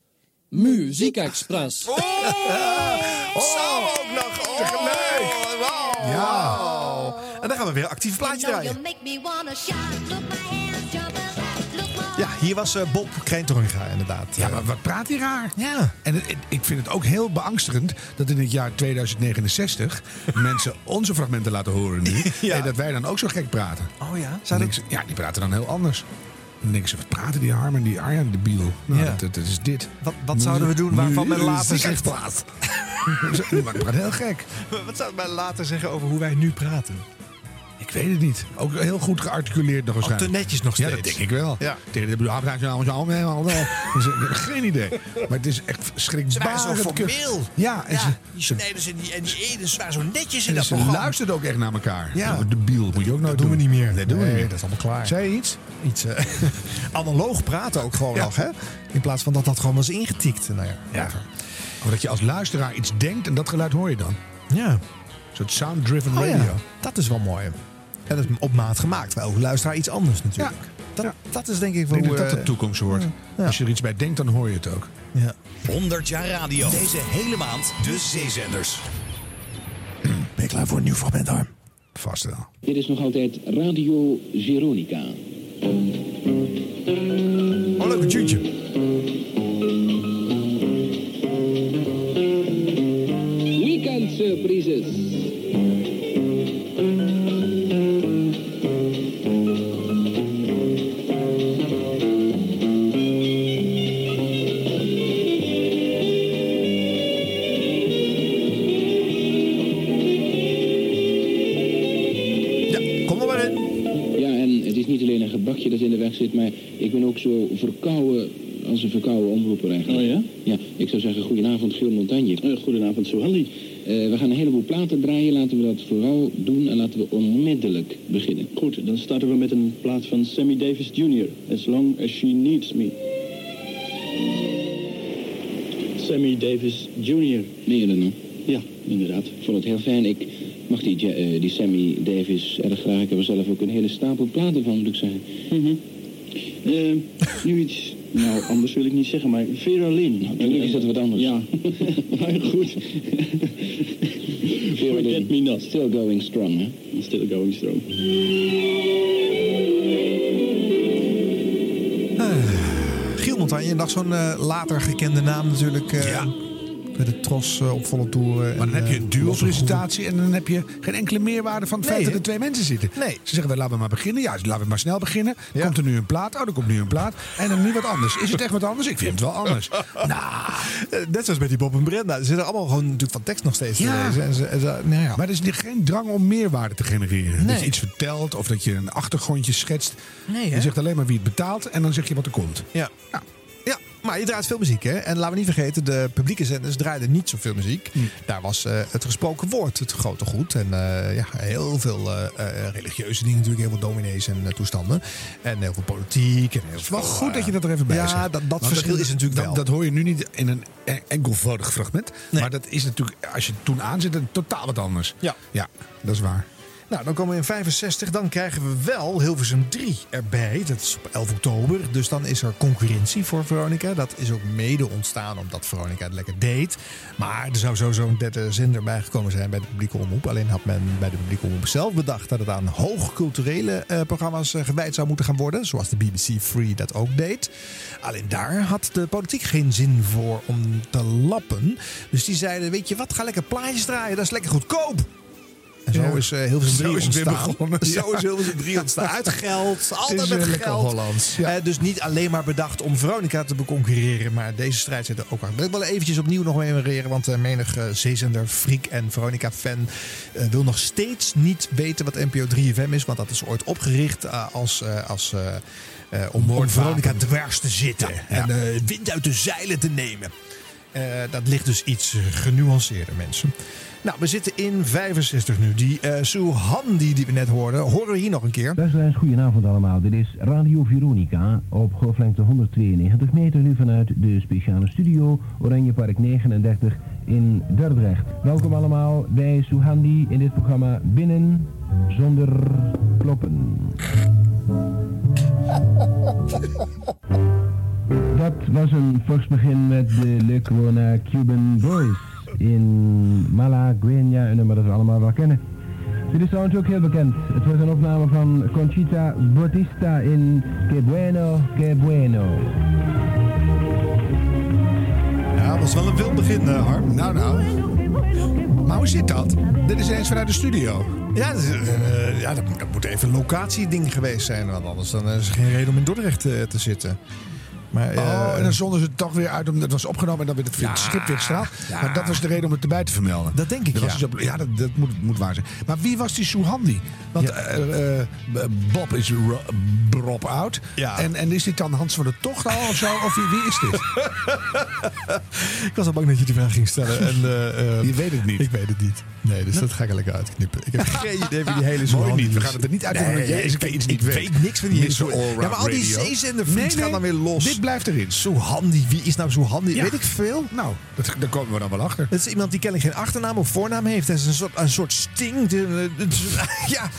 Muziek Express. Oh, Samen ook nog. Oh, tegelijk. Ja. Dan gaan we weer actief plaatje draaien. Ja, hier was eh, Bob Kreentoringa inderdaad. Ja, maar wat praat hij raar? Ja. En het- het- ik vind het ook heel beangstigend dat in het jaar 2069 mensen onze fragmenten laten horen nu. Ja. En dat wij dan ook zo gek praten. Oh ja? Zou dat... ik, ja, die praten dan heel anders. Dan denken ze, wat praten die Harm en die Arjan de Biel? Nou, Ja. dat, dat is dit. Wat, wat zouden we doen waarvan men later zegt... maar het praat heel gek. Wat zou men later zeggen over hoe wij nu praten? Ik weet het niet. Ook heel goed gearticuleerd nog Ook te waarschijnlijk. netjes nog Ja, steeds. dat denk ik wel. Ja. Tegen de bedoel, praat je allemaal zo allemaal wel. Geen idee. Maar het is echt Ze waren zo schrikbarend. formeel. Ja, en Ja, ze, die ze, Snijders en die, en die Edens waren zo netjes in en dat ze programma. luisterden ook echt naar elkaar. Ja. De biel moet je ook nooit Dat doen we niet meer. Nee, doen we Nee, niet meer. dat is allemaal klaar. Zei je iets? Iets eh, analoog praten ook gewoon Ja. nog, hè? In plaats van dat dat gewoon was ingetikt. Nou ja. Ja. Of dat je als luisteraar iets denkt en dat geluid hoor je dan. Ja. Een soort sound-driven Oh radio. ja, dat is wel mooi. En dat is op maat gemaakt. Bij elke luisteraar iets anders natuurlijk. Dat, dat is denk ik Ik wel denk hoe... dat dat eh, de toekomst wordt. Ja. Als je er iets bij denkt, dan hoor je het ook. ja. 100 jaar radio. Deze hele maand de zeezenders. Ben je klaar voor een nieuw fragment, Harm? Vast wel. Dit is nog altijd Radio Veronica. Oh, leuk, een tuentje. Weekend surprises. Gebakje dat in de weg zit, maar ik ben ook zo verkouden als een verkouden omroeper eigenlijk. Oh ja? Ja, ik zou zeggen goedenavond Giel Montagne. Eh, goedenavond, Sohali. Eh, we gaan een heleboel platen draaien, laten we dat vooral doen en laten we onmiddellijk beginnen. Goed, dan starten we met een plaat van Sammy Davis Jr. As Long As She Needs Me. Sammy Davis Jr. Dat nou? Ja, inderdaad. Ik vond het heel fijn. Ik mag die, Ja- eh, die Sammy Davis erg graag. Ik heb er zelf ook een hele stapel platen van, moet ik zeggen. Mhm. Eh, nu iets, nou anders wil ik niet zeggen, maar Vera Lynn. gelukkig is dat wat anders. Ja, maar goed. Forget me not. Still going strong, hè? Still going strong. Giel Montagne, nog zo'n eh, later gekende naam natuurlijk. eh, Bij de Tros eh, op volle toeren. Maar dan heb je een duo-presentatie en dan heb je geen enkele meerwaarde van het feit dat er twee mensen zitten. Nee. Ze zeggen, laten we maar beginnen. Ja, laten we maar snel beginnen. Komt er nu een plaat? Oh, er komt nu een plaat. En dan nu wat anders. Is het echt wat anders? Ik vind het wel anders. nou, Eh, Net zoals met die Bob en Brenda. Ze zitten allemaal gewoon natuurlijk van tekst nog steeds Ja. nou ja. maar er is geen drang om meerwaarde te genereren. Dat je iets vertelt of dat je een achtergrondje schetst. Nee, je zegt alleen maar wie het betaalt en dan zeg je wat er komt. Ja. Ja, maar je draait veel muziek, hè? En laten we niet vergeten, de publieke zenders draaiden niet zoveel muziek. Hm. Daar was eh, het gesproken woord het grote goed. En eh, ja, heel veel eh, religieuze dingen natuurlijk. Heel veel dominees en toestanden. En heel veel politiek. En heel Het is wel goed dat je dat er even bij ja, zegt. dat, dat Want verschil is natuurlijk dat, wel. Dat hoor je nu niet in een e- enkelvoudig fragment. Maar dat is natuurlijk, als je het toen aanzet, totaal wat anders. Ja. Ja, dat is waar. Nou, dan komen we in 65. Dan krijgen we wel Hilversum 3 erbij. Dat is op 11 oktober. Dus dan is er concurrentie voor Veronica. Dat is ook mede ontstaan omdat Veronica het lekker deed. Maar er zou sowieso een derde zender bijgekomen zijn bij de publieke omroep. Alleen had men bij de publieke omroep zelf bedacht dat het aan hoogculturele eh, programma's eh, gewijd zou moeten gaan worden. Zoals de BBC Free dat ook deed. Alleen daar had de politiek geen zin voor om te lappen. Dus die zeiden, weet je wat, ga lekker plaatjes draaien. Dat is lekker goedkoop. En zo Ja. is uh, Hilversum 3 Zo is het weer begonnen, Zo ja. is Hilversum 3 ontstaan. Uit geld, Het altijd met geld. Hollands, Eh, dus niet alleen maar bedacht om Veronica te beconcurreren. Maar deze strijd zit er ook aan. Wil ik wel eventjes opnieuw nog memoreren. Want uh, menig uh, zeezender, freak en Veronica-fan wil nog steeds niet weten wat NPO 3FM is. Want dat is ooit opgericht als... als uh, om, om Veronica dwars te zitten. Ja, ja. En uh, wind uit de zeilen te nemen. Uh, dat ligt dus iets genuanceerder, mensen. Nou, we zitten in 65 nu. Die uh, Suhandi die we net hoorden, horen we hier nog een keer. Luisteraars, goedenavond allemaal. Dit is Radio Veronica op golflengte 192 meter nu vanuit de speciale studio Oranje Park 39 in Dordrecht. Welkom allemaal bij Suhandi in dit programma Binnen zonder kloppen. Dat was een fors begin met de Le Corona Cuban Boys in Malagueña, een nummer dat we allemaal wel kennen. Dit is trouwens ook heel bekend. Het was een opname van Conchita Bautista in Que Bueno, Que Bueno. Ja, dat was wel een wild begin, uh, Harm. Nou, nou. Maar hoe zit dat? Dit is eens vanuit de studio. Ja, dat, uh, ja, dat, dat moet even een locatieding geweest zijn. Want anders dan is er geen reden om in Dordrecht uh, te zitten. Maar, uh, oh, en dan zonden ze het toch weer uit. Omdat het was opgenomen en dan werd het ja, schip weer gestraald. Maar dat was de reden om het erbij te vermelden. Dat denk ik, dat ja. Dus op, ja, dat, dat moet, moet, waar zijn. Maar wie was die Suhandi? Want uh, uh, Bob is Rob out. Ja. En, en is dit dan Hans van der Tocht al of zo? Of wie, wie is dit? ik was al bang dat je die vraag ging stellen. En, je weet het niet. Ik weet het niet. Nee, dus dat ga ik er lekker uitknippen. Ik heb geen idee van die hele Mooi niet. We gaan het er niet uit. Nee, jij ik, ik niet weet. weet niks van die hele. Ja, maar al die zeezender nee, gaan dan weer los. Dit blijft erin. Zo handy. Wie is nou zo handy? Ja. Weet ik veel. Nou, dat, daar komen we dan wel achter. Het is iemand die kennelijk geen achternaam of voornaam heeft. Dat is een soort, een soort sting. Ja,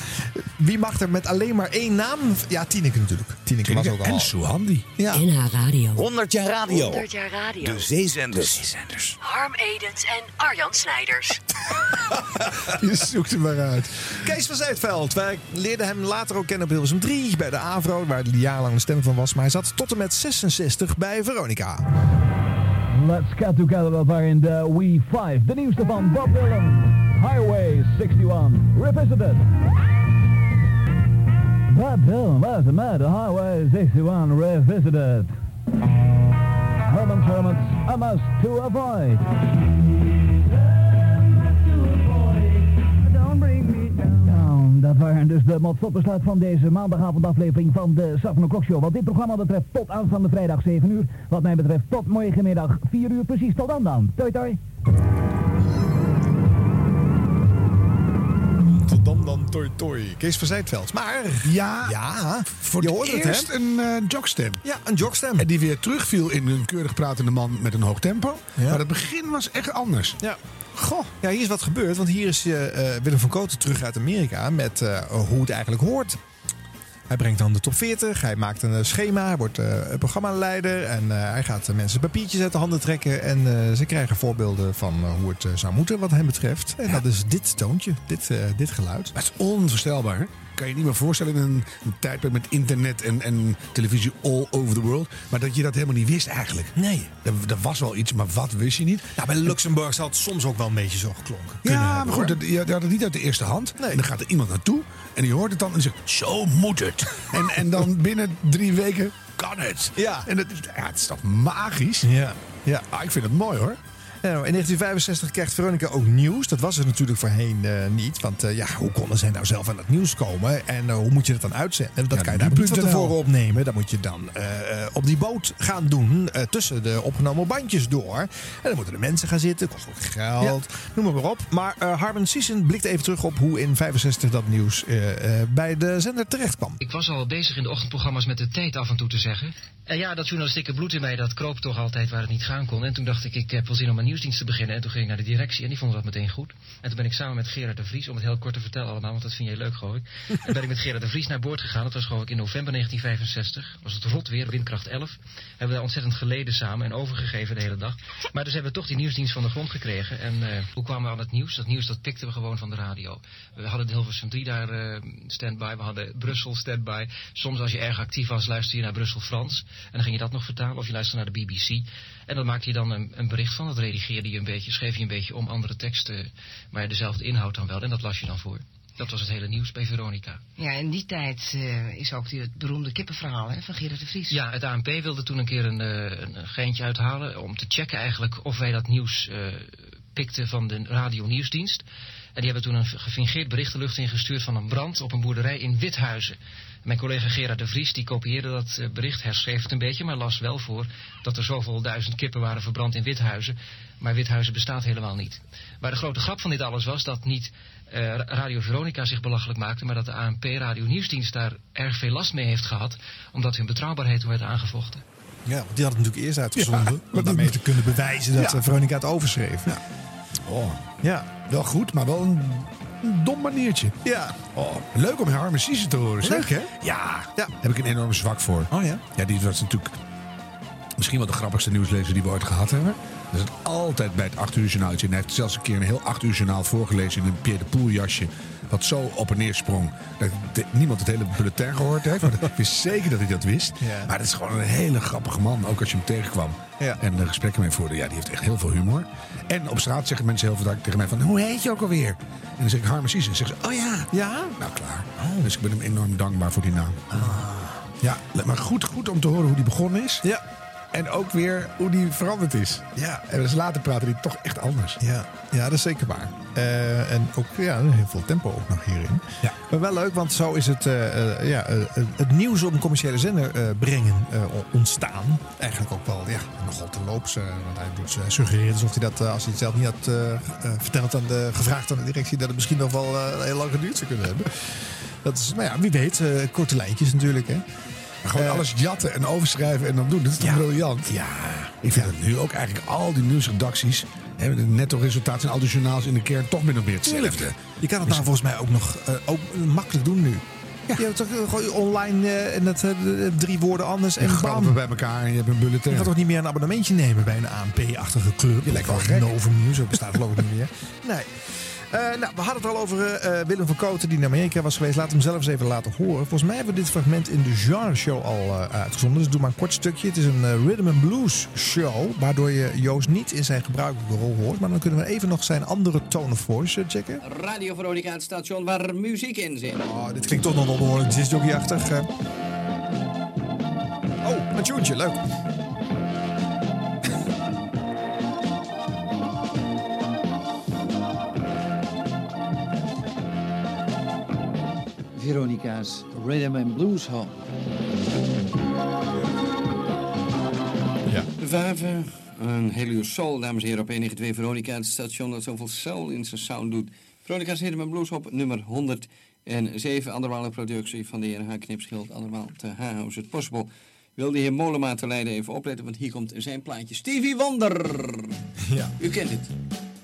wie mag er met alleen maar één naam? Ja, Tineke natuurlijk. Tineke was ook al. En Suhandi. Ja. NH Radio. 100 jaar radio. 100 jaar radio. De zeezenders. De zeezenders. Harm Edens en Arjan Snijders. Je zoekt hem maar uit. Kees van Zijtveld. Wij leerden hem later ook kennen op Hilversum 3 bij de AVRO, waar hij jarenlang de stem van was. Maar hij zat tot en met 66 bij Veronica. Let's get together there in the We5. De nieuwste van Bob Dylan. Highway 61. Revisited. Bob Dylan, what's the matter? Highway 61 Revisited. Herman's Hermits, a must to avoid. Dat waren dus de motstopbesluit van deze maandagavondaflevering van de Safran Klok Show. Wat dit programma betreft tot aanstaande vrijdag 7 uur. Wat mij betreft tot morgenmiddag 4 uur precies. Tot dan dan. Toi toi. Tot dan dan toi toi. Kees van Zijtveld. Maar ja, ja voor je het hoorde eerst het, een uh, jogstem. Ja, een jogstem. En die weer terugviel in een keurig pratende man met een hoog tempo. Ja. Maar het begin was echt anders. Ja. Goh, ja, hier is wat gebeurd. Want hier is uh, Willem van Kooten terug uit Amerika met uh, hoe het eigenlijk hoort. Hij brengt dan de top 40, hij maakt een schema, hij wordt uh, programmaleider en hij gaat mensen papiertjes uit de handen trekken. En ze krijgen voorbeelden van hoe het zou moeten wat hem betreft. En ja. dat is dit toontje, dit, dit geluid. Dat is onvoorstelbaar. Kan je niet meer voorstellen in een, een tijdperk met internet en, en televisie all over the world. Maar dat je dat helemaal niet wist eigenlijk. Nee. Er, er was wel iets, maar wat wist je niet? Nou, bij Luxemburg zal het soms ook wel een beetje zo geklonken. Ja, hebben, maar goed, dat, je had het niet uit de eerste hand. Nee. En dan gaat er iemand naartoe en die hoort het dan en zegt, zo moet het. en, en dan binnen drie weken kan het. Ja. En dat, ja, het is toch magisch? Ja. ja. Ah, ik vind het mooi hoor. Nou, in 1965 krijgt Veronica ook nieuws. Dat was er natuurlijk voorheen uh, niet. Want uh, ja, hoe konden zij nou zelf aan het nieuws komen? En uh, hoe moet je dat dan uitzenden? Dat ja, kan je daar niet van tevoren opnemen. Dat moet je dan op die boot gaan doen. tussen de opgenomen bandjes door. En dan moeten de mensen gaan zitten. Kost ook geld. Ja. Noem maar op. Maar Harman Siessen blikt even terug op hoe in 65 dat nieuws bij de zender terecht kwam. Ik was al bezig in de ochtendprogramma's met de tijd af en toe te zeggen. En ja, dat journalistieke bloed in mij, dat kroop toch altijd waar het niet gaan kon. En toen dacht ik, ik heb wel zin om een nieuwsdienst te beginnen. En toen ging ik naar de directie en die vonden dat meteen goed. En toen ben ik samen met Gerard de Vries, om het heel kort te vertellen allemaal, want dat vind jij leuk geloof ik. en ben ik met Gerard de Vries naar boord gegaan. Dat was geloof ik in november 1965. Was het rot weer, windkracht 11. Hebben we daar ontzettend geleden samen en overgegeven de hele dag. Maar dus hebben we toch die nieuwsdienst van de grond gekregen. En eh, hoe kwamen we aan het nieuws? Dat nieuws dat pikten we gewoon van de radio. We hadden de Hilversum 3 daar eh stand-by. We hadden Brussel stand-by. Soms als je erg actief was, luisterde je naar Brussel Frans. En dan ging je dat nog vertalen. Of je luisterde naar de BBC. En dan maakte je dan een, een bericht van. Dat redigeerde je een beetje, schreef je een beetje om andere teksten. Maar dezelfde inhoud dan wel. En dat las je dan voor. Dat was het hele nieuws bij Veronica. Ja, in die tijd eh, is ook die, het beroemde kippenverhaal hè, van Gerard de Vries. Ja, het ANP wilde toen een keer een, eh, een geintje uithalen om te checken eigenlijk of wij dat nieuws eh, pikten van de radio nieuwsdienst. En die hebben toen een gefingeerd bericht de lucht ingestuurd van een brand op een boerderij in Withuizen. Mijn collega Gerard de Vries die kopieerde dat eh, bericht, herschreef het een beetje, maar las wel voor dat er zoveel duizend kippen waren verbrand in Withuizen. Maar Withuizen bestaat helemaal niet. Maar de grote grap van dit alles was dat niet eh, Radio Veronica zich belachelijk maakte, maar dat de ANP Radio Nieuwsdienst daar erg veel last mee heeft gehad, omdat hun betrouwbaarheid toen werd aangevochten. Ja, want die had het natuurlijk eerst uitgezonden. om daarmee te kunnen bewijzen dat Ja. eh, Veronica het overschreef. Ja. Oh, ja. Wel goed, maar wel een, een dom maniertje. Ja. Oh, leuk om Harme Siezen te horen. zeg. Leuk, hè? Ja, ja. Heb ik een enorme zwak voor. Oh ja? Ja, die was natuurlijk misschien wel de grappigste nieuwslezer die we ooit gehad hebben. Dat is altijd bij het 8 uur journaal. En hij heeft zelfs een keer een heel 8 uur journaal voorgelezen in een Pierre de Poel jasje. Wat zo op en neer sprong. Dat niemand het hele bulletin gehoord heeft. Maar ik wist zeker dat hij dat wist. Ja. Maar dat is gewoon een hele grappige man. Ook als je hem tegenkwam. Ja. En de gesprekken mee voerde. Ja, die heeft echt heel veel humor. En op straat zeggen mensen heel veel tegen mij van... Hoe heet je ook alweer? En dan zeg ik Harme Siezen. En zeggen ze, oh ja. Ja? Nou, klaar. Dus ik ben hem enorm dankbaar voor die naam. Ja, maar goed, goed om te horen hoe die begonnen is. Ja. En ook weer hoe die veranderd is. Ja. En dus later praten die toch echt anders. Ja, ja dat is zeker waar. Eh, en ook ja, heel veel tempo ook nog hierin. Ja. Maar wel leuk, want zo is het, eh, ja, het nieuws op een commerciële zender brengen ontstaan. Eigenlijk ook wel ja, nogal te loops. want hij doet, suggereert alsof hij dat, als hij het zelf niet had verteld aan de, gevraagd aan de directie, dat het misschien nog wel heel lang geduurd zou kunnen hebben. Dat is, maar ja, wie weet, korte lijntjes natuurlijk. Hè. Gewoon Eh, alles jatten en overschrijven en dan doen. Dat is toch Ja. briljant? Ja. Ik vind het nu ook eigenlijk al die nieuwsredacties... hebben de netto resultaten en al die journaals in de kern toch min of meer hetzelfde. Je kan het nou volgens mij ook nog eh, ook makkelijk doen nu. Je hebt toch eh, gewoon online en dat eh, drie woorden anders en En bam. bij elkaar en je hebt een bulletin. Je gaat toch niet meer een abonnementje nemen bij een ANP-achtige club? Je lijkt wel gek. Novum News, dat bestaat geloof ik niet meer. Nee. Eh, nou, we hadden het al over eh, Willem van Kooten die naar Amerika was geweest. Laat hem zelf eens even laten horen. Volgens mij hebben we dit fragment in de genre show al eh, uitgezonden. Dus doe maar een kort stukje. Het is een eh, rhythm and blues show. Waardoor je Joost niet in zijn gebruikelijke rol hoort. Maar dan kunnen we even nog zijn andere tone of voice eh, checken. Radio Veronica, het station waar muziek in zit. Oh, dit klinkt toch nog wel behoorlijk disjockey-achtig. eh. Oh, een tuentje, leuk. Veronica's Rhythm and Blues Hall. Ja. De Vijven, een hele uur soul, dames en heren, op 192 Veronica. Het station dat zoveel soul in zijn sound doet. Veronica's Rhythm and Blues op nummer 107. Andermaal een productie van de heer H. Knipschild. Andermaal te H-House het Possible. Wil de heer Mollema te Leiden even opletten, want hier komt zijn plaatje. Stevie Wonder! Ja. U kent het.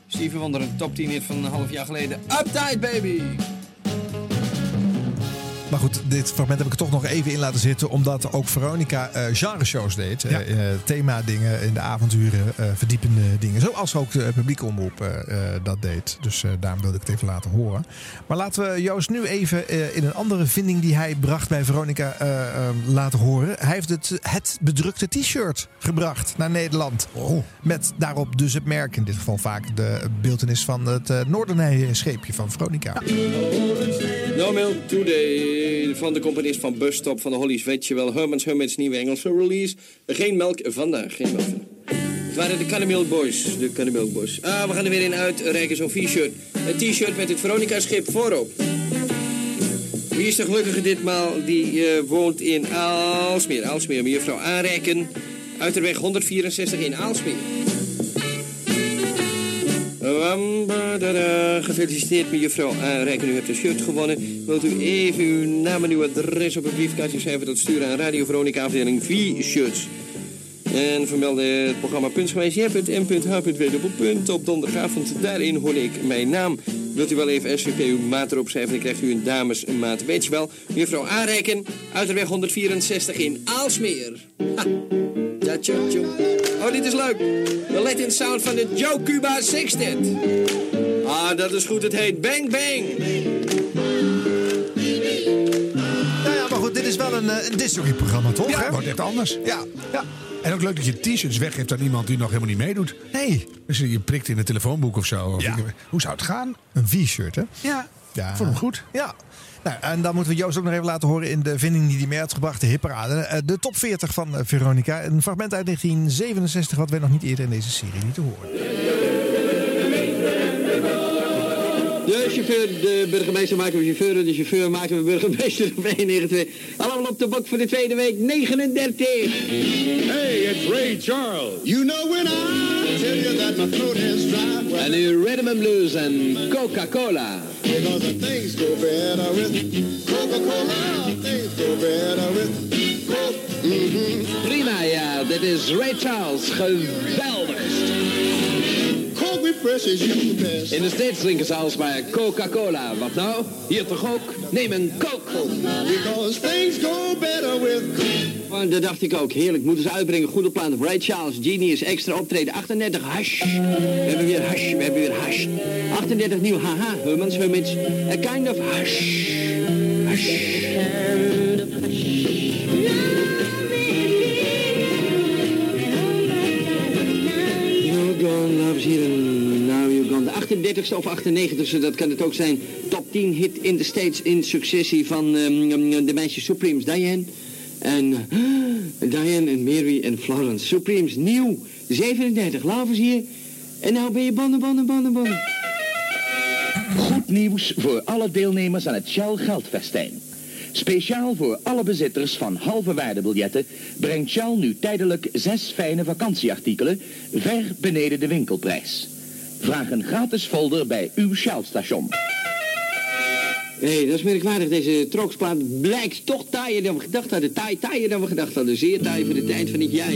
Stevie Wonder, een top 10 hit van een half jaar geleden. Uptight Baby! Maar goed, dit fragment heb ik er toch nog even in laten zitten. Omdat ook Veronica eh genre-shows deed. Ja. Eh, eh, thema-dingen in de avonturen, eh, verdiepende dingen. Zoals ook de publieke omroep dat deed. Dus eh, daarom wilde ik het even laten horen. Maar laten we Joost nu even eh, in een andere vinding die hij bracht bij Veronica laten horen. Hij heeft het, het bedrukte t-shirt gebracht naar Nederland. Met daarop dus het merk, in dit geval vaak de beeldenis van het uh, Noordernij-scheepje van Veronica. No Milk Today van de componist van Busstop van de Hollies. Weet je wel, Herman's Hermits nieuwe Engelse release. Geen melk vandaag, geen melk vandaag. Het waren de Cannemilk Boys, de Cannemilk Boys. Ah, we gaan er weer in uit, rijken zo'n t-shirt. Een t-shirt met het Veronica-schip voorop. Wie is de gelukkige ditmaal? Die eh, woont in Aalsmeer. Aalsmeer, mevrouw Aanrijken. Uiterweg 164 in Aalsmeer. Gefeliciteerd met juffrouw Aanrijken. U hebt een shirt gewonnen. Wilt u even uw naam en uw adres op een briefkaartje schrijven? Dat sturen aan Radio Veronica afdeling V-shirts. En vermelde het programma Puntsgewijs. Op donderdagavond. Daarin hoorde ik mijn naam. Wilt u wel even SVP uw maat erop schrijven, dan krijgt u een damesmaat. Weet je wel, mevrouw Aanreiken, uit de weg 164 in Aalsmeer. Ha. Ja, tjo. Oh, dit is leuk. De Latin sound van de Joe Cuba Sextet. Ah, dat is goed. Het heet Bang Bang. Nou ja, maar goed, dit is wel een, eh, een discovery-programma, toch? Ja, hè? wordt echt anders. Ja, ja. En ook leuk dat je t-shirts weggeeft aan iemand die nog helemaal niet meedoet. Nee. Dus je prikt in een telefoonboek of zo. Of Ja. ik- hoe zou het gaan? Een V-shirt, hè? Ja, Ja. vond hem goed. Ja. Nou, en dan moeten we Joost ook nog even laten horen in de vinding die hij mee had gebracht, de. Eh, De top 40 van eh, Veronica. Een fragment uit 1967 wat wij nog niet eerder in deze serie lieten horen. De chauffeur, de burgemeester maken we chauffeur, de chauffeur maken we burgemeester op 192. Allemaal op de bok voor de tweede week 39. Hey, it's Ray Charles. You know when I tell you that my throat is dry. En nu Rhythm and Blues en Coca-Cola. Because the things go better with Coca-Cola. Things go better with Coke. Mm-hmm. Prima, ja, dit is Ray Charles. Geweldig. You best. In de States drinken ze alsmaar Coca-Cola. Wat nou? Hier toch ook? Neem een Coke. Because things go better with dat dacht ik ook. Heerlijk. Moeten ze uitbrengen. Goede plan. Ray Charles, Genius, extra optreden. 38 hash. We hebben weer hash. We hebben weer hash. 38 nieuw haha. Hummans, Hummits. A kind of hash. En 38ste of 98ste, dat kan het ook zijn. Top 10 hit in de States in successie van ehm, de meisjes Supremes. Diane en Diane en Mary en Florence. Supremes, nieuw. 37, Lavers hier. En nou ben je bannen, bannen, bannen, bannen. Goed nieuws voor alle deelnemers aan het Shell Geldfestijn. Speciaal voor alle bezitters van halve waardebiljetten brengt Shell nu tijdelijk zes fijne vakantieartikelen ver beneden de winkelprijs. Vraag een gratis folder bij uw Shell-station. Hé, hey, dat is merkwaardig. Deze troksplaat blijkt toch taaier dan we gedacht hadden. Taai, taaier dan we gedacht hadden. Zeer taai voor de tijd van het jaar.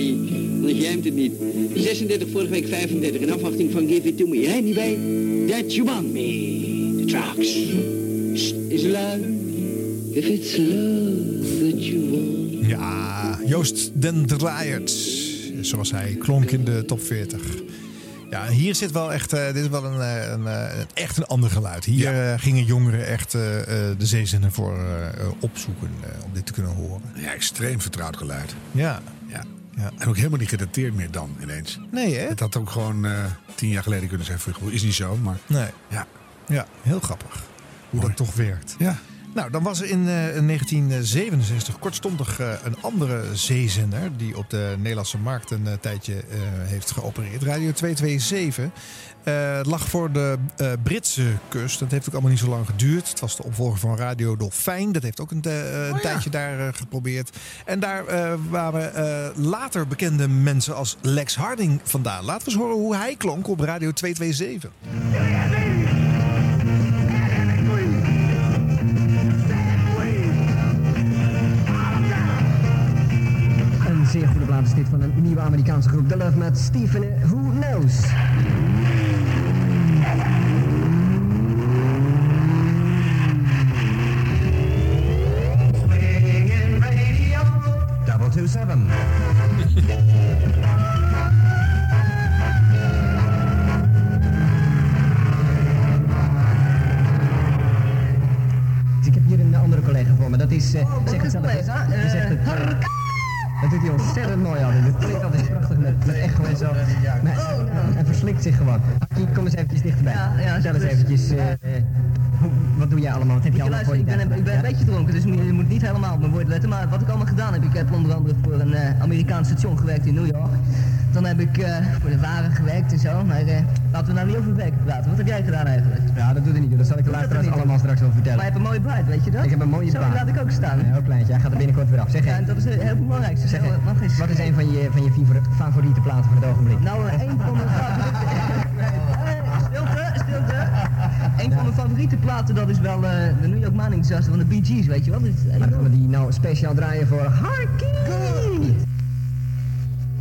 Want je jämt het niet. 36, vorige week 35. In afwachting van Give It To Me. Hé, niet bij? That You Want Me. The Trucks. Sst, Is love. If it's love that you want. Ja, Joost den Draaiert. Zoals hij klonk in de top 40. Ja, hier zit wel echt, eh, dit is wel een, eh, een, eh, een- echt een ander geluid. Hier gingen jongeren echt de zeezinnen voor opzoeken om dit te kunnen horen. Ja, extreem vertrouwd geluid. Ja. Ja. Ja. En ook helemaal niet gedateerd meer dan ineens. Nee, hè? Het had ook gewoon tien jaar geleden kunnen zijn. Is niet zo, maar Nee. ja. Ja, heel grappig. Hoe dat toch werkt. Ja. Nou, dan was er in eh, 1967 kortstondig eh, een andere zeezender... die op de Nederlandse markt een eh, tijdje eh, heeft geopereerd. Radio 227. Eh, Het lag voor de eh, Britse kust. Dat heeft ook allemaal niet zo lang geduurd. Het was de opvolger van Radio Dolfijn. Dat heeft ook een, eh, een tijdje daar eh, geprobeerd. En daar eh, waren eh, later bekende mensen als Lex Harding vandaan. Laten we eens horen hoe hij klonk op Radio 227. Plaat is dit van een nieuwe Amerikaanse groep. The Love met Stephen Who Knows. Double two seven. Dus ik heb hier een andere collega voor me. Dat is... eh zeg het zelf. Die zegt het, eh, dat doet hij ontzettend mooi altijd. Dat klinkt altijd prachtig met, met echo en zo. Maar, en verslikt zich gewoon. Aki, kom eens eventjes dichterbij. Ja, eens eventjes, hoe- wat doe jij allemaal? Wat heb je allemaal voor ik ben, ik ben een beetje dronken, dus je moet niet helemaal op mijn woorden letten. Maar wat ik allemaal gedaan heb, ik heb onder andere voor een eh, Amerikaans station gewerkt in New York. Dan heb ik eh, voor de waren gewerkt en zo. Maar eh, laten we nou niet over werken praten. Wat heb jij gedaan eigenlijk? Ja, dat doet er niet. Dat zal ik de er luisteraars allemaal straks wel vertellen. Maar je hebt een mooie bruid, weet je dat? Ik heb een mooie Zo, laat ik ook staan. Een heel kleintje. Hij gaat er binnenkort weer af. Zeg Ja, en dat is heel belangrijk. Zeg, heel, mag eens. Wat is een van je, van je favori- favoriete platen voor het ogenblik? Nou, een van mijn favoriete... Eh. Een van mijn favoriete platen, dat is wel eh, de New York Disaster van de Bee Gees, weet je wel? Dat is Maar dan gaan we die nou speciaal draaien voor Harky.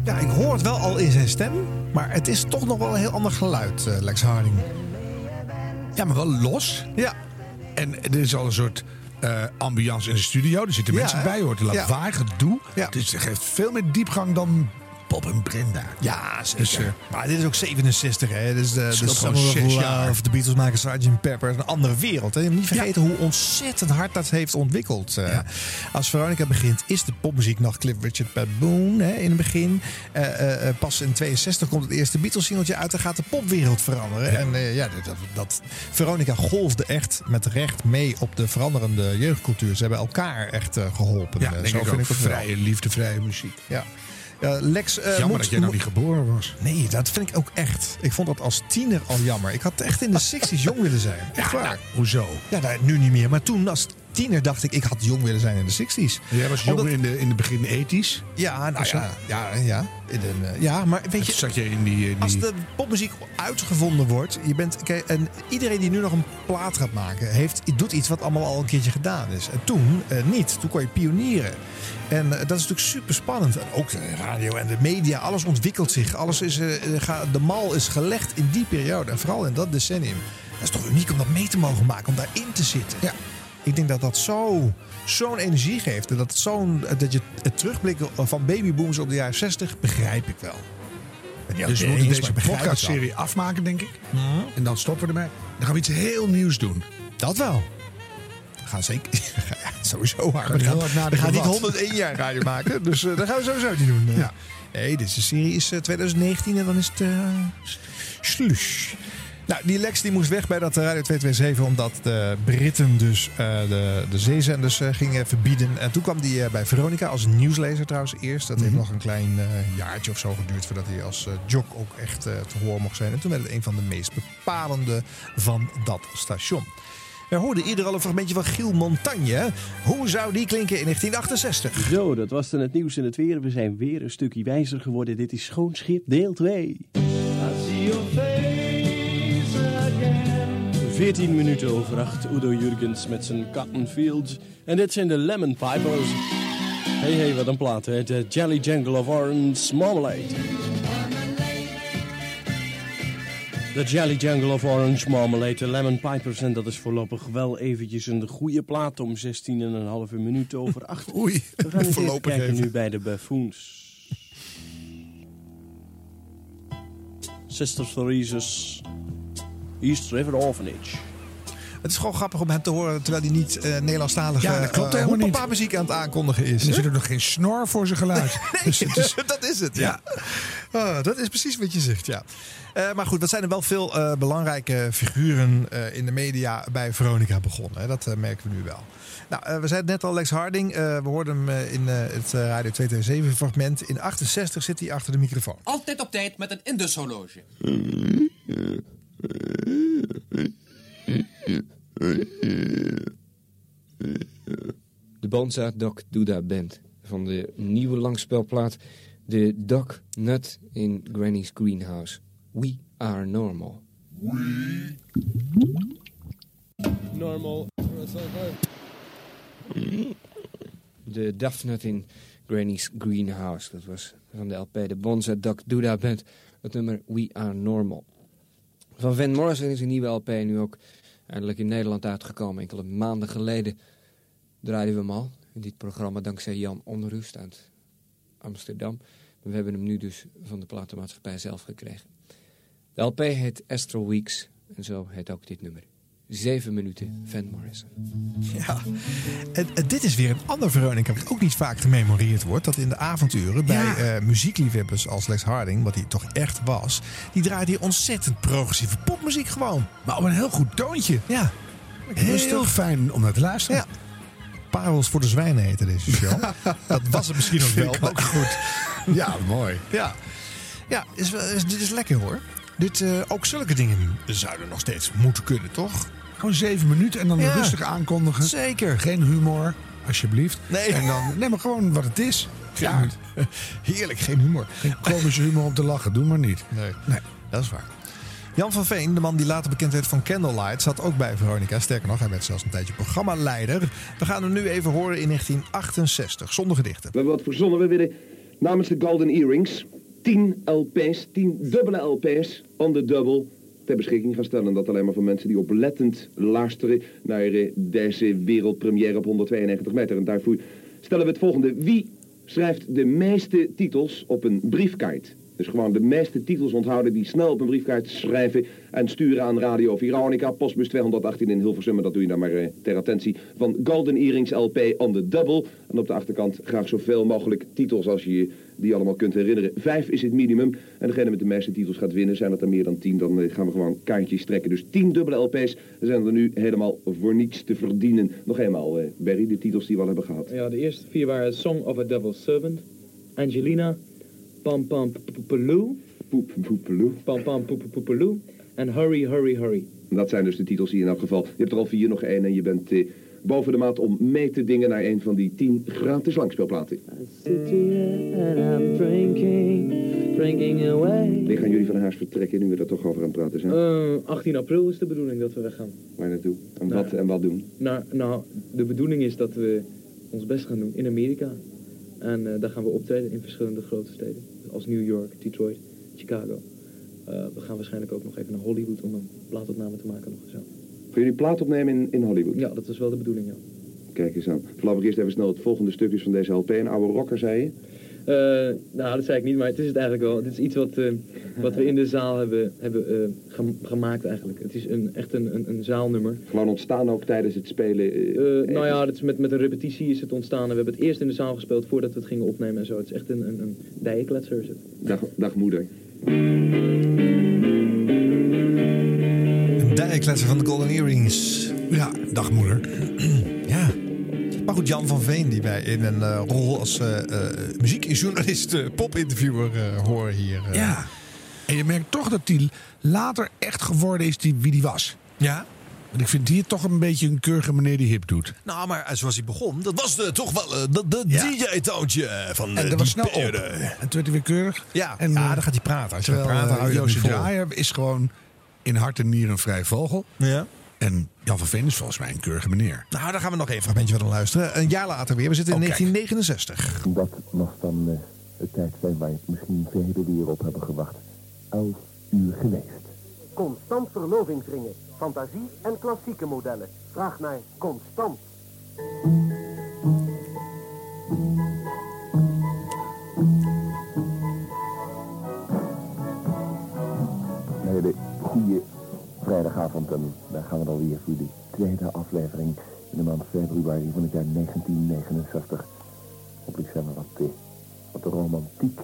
Ja, ik hoor het wel al in zijn stem. Maar het is toch nog wel een heel ander geluid, eh, Lex Harding. Ja, maar wel los. Ja. En er is al een soort eh, ambiance in de studio. Er zitten Ja, mensen bij, je hoort een Ja. lawaai, gedoe. Dus het geeft veel meer diepgang dan Bob en Brenda. Ja, zeker. Dus, eh, maar dit is ook 67, hè? Dus de, de Summer of. Love, de Beatles maken Sgt. Pepper. Een andere wereld. Hè? Je moet niet vergeten hoe ontzettend hard dat heeft ontwikkeld. eh. Als Veronica begint, is de popmuziek nog Cliff Richard Baboon hè, in het begin. Eh, pas in 62 komt het eerste Beatles-singeltje uit. Dan gaat de popwereld veranderen. En ja, dat, dat, Veronica golfde echt met recht mee op de veranderende jeugdcultuur. Ze hebben elkaar echt eh, geholpen. Ja, denk ik ook. het wel. Vrije liefde, vrije muziek. Ja. Ja, Lex, eh, Jammer moet- dat jij nog niet geboren was. Nee, dat vind ik ook echt. Ik vond dat als tiener al jammer. Ik had echt in de 60s jong willen zijn. Echt waar. Hoezo? Ja, nou, nu niet meer. Maar toen als tiener dacht ik, ik had jong willen zijn in de 60s. Jij was jong Omdat- in de, in de begin 80s. Ja, nou ja, ja, ja, in eh, ja, maar weet je, zat je in die... in als de popmuziek uitgevonden wordt, je bent, kijk, en iedereen die nu nog een plaat gaat maken, heeft, doet iets wat allemaal al een keertje gedaan is. En toen eh, niet. Toen kon je pionieren. En eh, dat is natuurlijk super spannend. En ook de radio en de media, alles ontwikkelt zich. Alles is, eh, eh, ga- de mal is gelegd in die periode. En vooral in dat decennium. Dat is toch uniek om dat mee te mogen maken, om daarin te zitten. Ja. Ik denk dat dat zo, zo'n energie geeft. En dat, het zo'n, dat je het terugblikken van babyboomers op de jaren 60 begrijp ik wel. Dus we moeten deze podcastserie afmaken, denk ik. En dan stoppen we ermee. Dan gaan we iets heel nieuws doen. Dat wel. We gaan zeker. Sowieso hard. Gaan We gaan, we gaan niet wat. 101 jaar radio maken. Dus eh dat gaan we sowieso niet doen. Eh, Ja. Nee, deze serie is eh, 2019 en dan is het. eh slush. Nou, die Lex die moest weg bij dat Radio 227 omdat de Britten dus eh, de, de zeezenders eh, gingen verbieden. En toen kwam die eh, bij Veronica als nieuwslezer trouwens eerst. Dat heeft nog een klein eh, jaartje of zo geduurd voordat hij als eh jock ook echt eh, te horen mocht zijn. En toen werd het een van de meest bepalende van dat station. We hoorden ieder al een fragmentje van Giel Montagne. Hoe zou die klinken in 1968? Zo, dat was dan het nieuws en het weer. We zijn weer een stukje wijzer geworden. Dit is Schoon Schip deel 2. 14 minuten over 8. Udo Jurgens met zijn Cotton Fields. En dit zijn de Lemon Pipers. Hey, hey, wat een plaat, hè? De Jelly Jungle of Orange Marmalade. De Jelly Jungle of Orange Marmalade, de Lemon Pipers. En dat is voorlopig wel eventjes een goede plaat om 16,5 minuten over 8. Oei, We gaan eens even kijken even. nu bij de Buffoons. Sister Theresa's East River Orphanage. Het is gewoon grappig om hem te horen terwijl hij niet eh Nederlandstalige Ja, dat klopt eh, niet. hoepapa muziek aan het aankondigen is. En er zit ook nog geen snor voor zijn geluid. Dus het is- dat is het, ja. Ah, dat is precies wat je zegt, ja. Eh, maar goed, wat zijn er wel veel eh, belangrijke figuren eh, in de media bij Veronica begonnen. Hè? Dat eh, merken we nu wel. Nou, eh, we zeiden net al, Lex Harding. eh, we hoorden hem eh, in eh, het eh, Radio 227 fragment. In 68 zit hij achter de microfoon. Altijd op tijd met een Indus-horloge. De Banza Doc Duda Band van de nieuwe langspelplaat The Doc Nut in Granny's Greenhouse. We are normal. Normal. De Daphne in Granny's Greenhouse. Dat was van de LP de Bonza Doc Duda Band. Het nummer We Are Normal. Van Van Morrison is een nieuwe LP nu ook eindelijk in Nederland uitgekomen. Enkele maanden geleden draaiden we hem al. In dit programma dankzij Jan Onrust uit Amsterdam. We hebben hem nu dus van de platenmaatschappij zelf gekregen. De LP heet Astral Weeks. En zo heet ook dit nummer. Zeven minuten Van Morrison. Ja, en, en dit is weer een ander Veronica wat ook niet vaak gememoreerd wordt. Dat in de avonturen bij eh, muziekliefhebbers als Lex Harding, wat hij toch echt was, die draaide hier ontzettend progressieve popmuziek gewoon. Maar op een heel goed toontje. Ja. Heel Rustig. fijn om naar te luisteren. Ja. Parels voor de zwijnen heette deze show. dat was het misschien ook wel. Ook maar- goed. Ja, mooi. Ja, ja is, wel- is- dit is lekker hoor. Dit, eh, ook zulke dingen zouden nog steeds moeten kunnen, toch? Gewoon zeven minuten en dan Ja. rustig aankondigen. Zeker. Geen humor, alsjeblieft. Nee. En dan, nee, maar gewoon wat het is. Ja, Heerlijk, geen humor. geen komische humor om te lachen. Doe maar niet. Nee. Nee. Dat is waar. Jan van Veen, de man die later bekend werd van Candlelight, zat ook bij Veronica. Sterker nog, hij werd zelfs een tijdje programmaleider. We gaan hem nu even horen in 1968, zonder gedichten. We hebben wat verzonnen. We willen Namens de Golden Earrings 10 LP's, 10 dubbele LP's on the double beschikking gaan stellen. En dat alleen maar voor mensen die oplettend luisteren naar deze wereldpremière op 192 meter. En daarvoor stellen we het volgende. Wie schrijft de meeste titels op een briefkaart? Dus gewoon de meeste titels onthouden die snel op een briefkaart schrijven en sturen aan Radio Veronica, postbus 218 in Hilversum. Dat doe je dan maar eh, ter attentie van Golden Earrings LP on the Double. En op de achterkant graag zoveel mogelijk titels als je die allemaal kunt herinneren. Vijf is het minimum. En degene met de meeste titels gaat winnen. Zijn het er meer dan tien, dan eh, gaan we gewoon kaartjes trekken. Dus tien dubbele LP's zijn er nu helemaal voor niets te verdienen. Nog eenmaal, eh, Barry, de titels die we al hebben gehad. Ja, de eerste vier waren Song of a Devil's Servant, Angelina, Pam Pam Poepeloo, Pam Pam Poepeloo en Hurry Hurry Hurry. Dat zijn dus de titels die in elk geval... Je hebt er al vier, nog één en je bent eh, boven de maat om mee te dingen naar een van die tien gratis langspeelplaten. Sit here and I'm drinking, drinking away. Wanneer gaan jullie van huis vertrekken nu we er toch over aan het praten zijn? Eh, 18 april is de bedoeling dat we weggaan. Waar naartoe? En Nou. wat, en wat doen? Nou, nou, de bedoeling is dat we ons best gaan doen in Amerika. En eh, daar gaan we optreden in verschillende grote steden. Als New York, Detroit, Chicago. Eh, we gaan waarschijnlijk ook nog even naar Hollywood om een plaatopname te maken. Nog zo. Gaan jullie plaat opnemen in, in Hollywood? Ja, dat is wel de bedoeling, ja. Kijk eens aan. Voorlopig eerst even snel het volgende stukjes van deze LP. Een oude rocker, zei je? Eh, nou, dat zei ik niet, maar het is het eigenlijk wel. Het is iets wat, eh, wat we in de zaal hebben, hebben eh, gem- gemaakt eigenlijk. Het is een, echt een, een, een zaalnummer. Gewoon ontstaan ook tijdens het spelen? nou ja, dat is met, met een repetitie is het ontstaan. En we hebben het eerst in de zaal gespeeld voordat we het gingen opnemen en zo. Het is echt een, een, een het. Dag, dag moeder. Een dijkletser van de Golden Earrings. Ja, dag moeder. ja. Maar goed, Jan van Veen, die wij in een eh, rol als eh eh, muziekjournalist, popinterviewer horen hier. Ja. En je merkt toch dat hij later echt geworden is die, wie die was. Ja. Want ik vind hier toch een beetje een keurige meneer die hip doet. Nou, maar zoals hij begon, dat was de, toch wel de, de DJ-toontje van En eh, dat was snel op. En toen werd hij weer keurig. Ja, en, ja dan gaat hij praten. Als je praten, uh, vol. Draaier is gewoon in hart en nieren een vrij vogel. Ja. En Jan van Veen is volgens mij een keurige meneer. Nou, daar gaan we nog even een fragmentje van luisteren. Een jaar later weer. We zitten in Oh, kijk. 1969. Dat was dan eh, het tijdstip waar misschien velen weer op hebben gewacht. Elf uur geweest. Constant verlovingsringen, fantasie en klassieke modellen. Vraag naar Constant. Een hele goede vrijdagavond en daar gaan we dan weer voor de tweede aflevering in de maand februari van het jaar 1969. Hopelijk zijn we wat, eh, wat de romantiek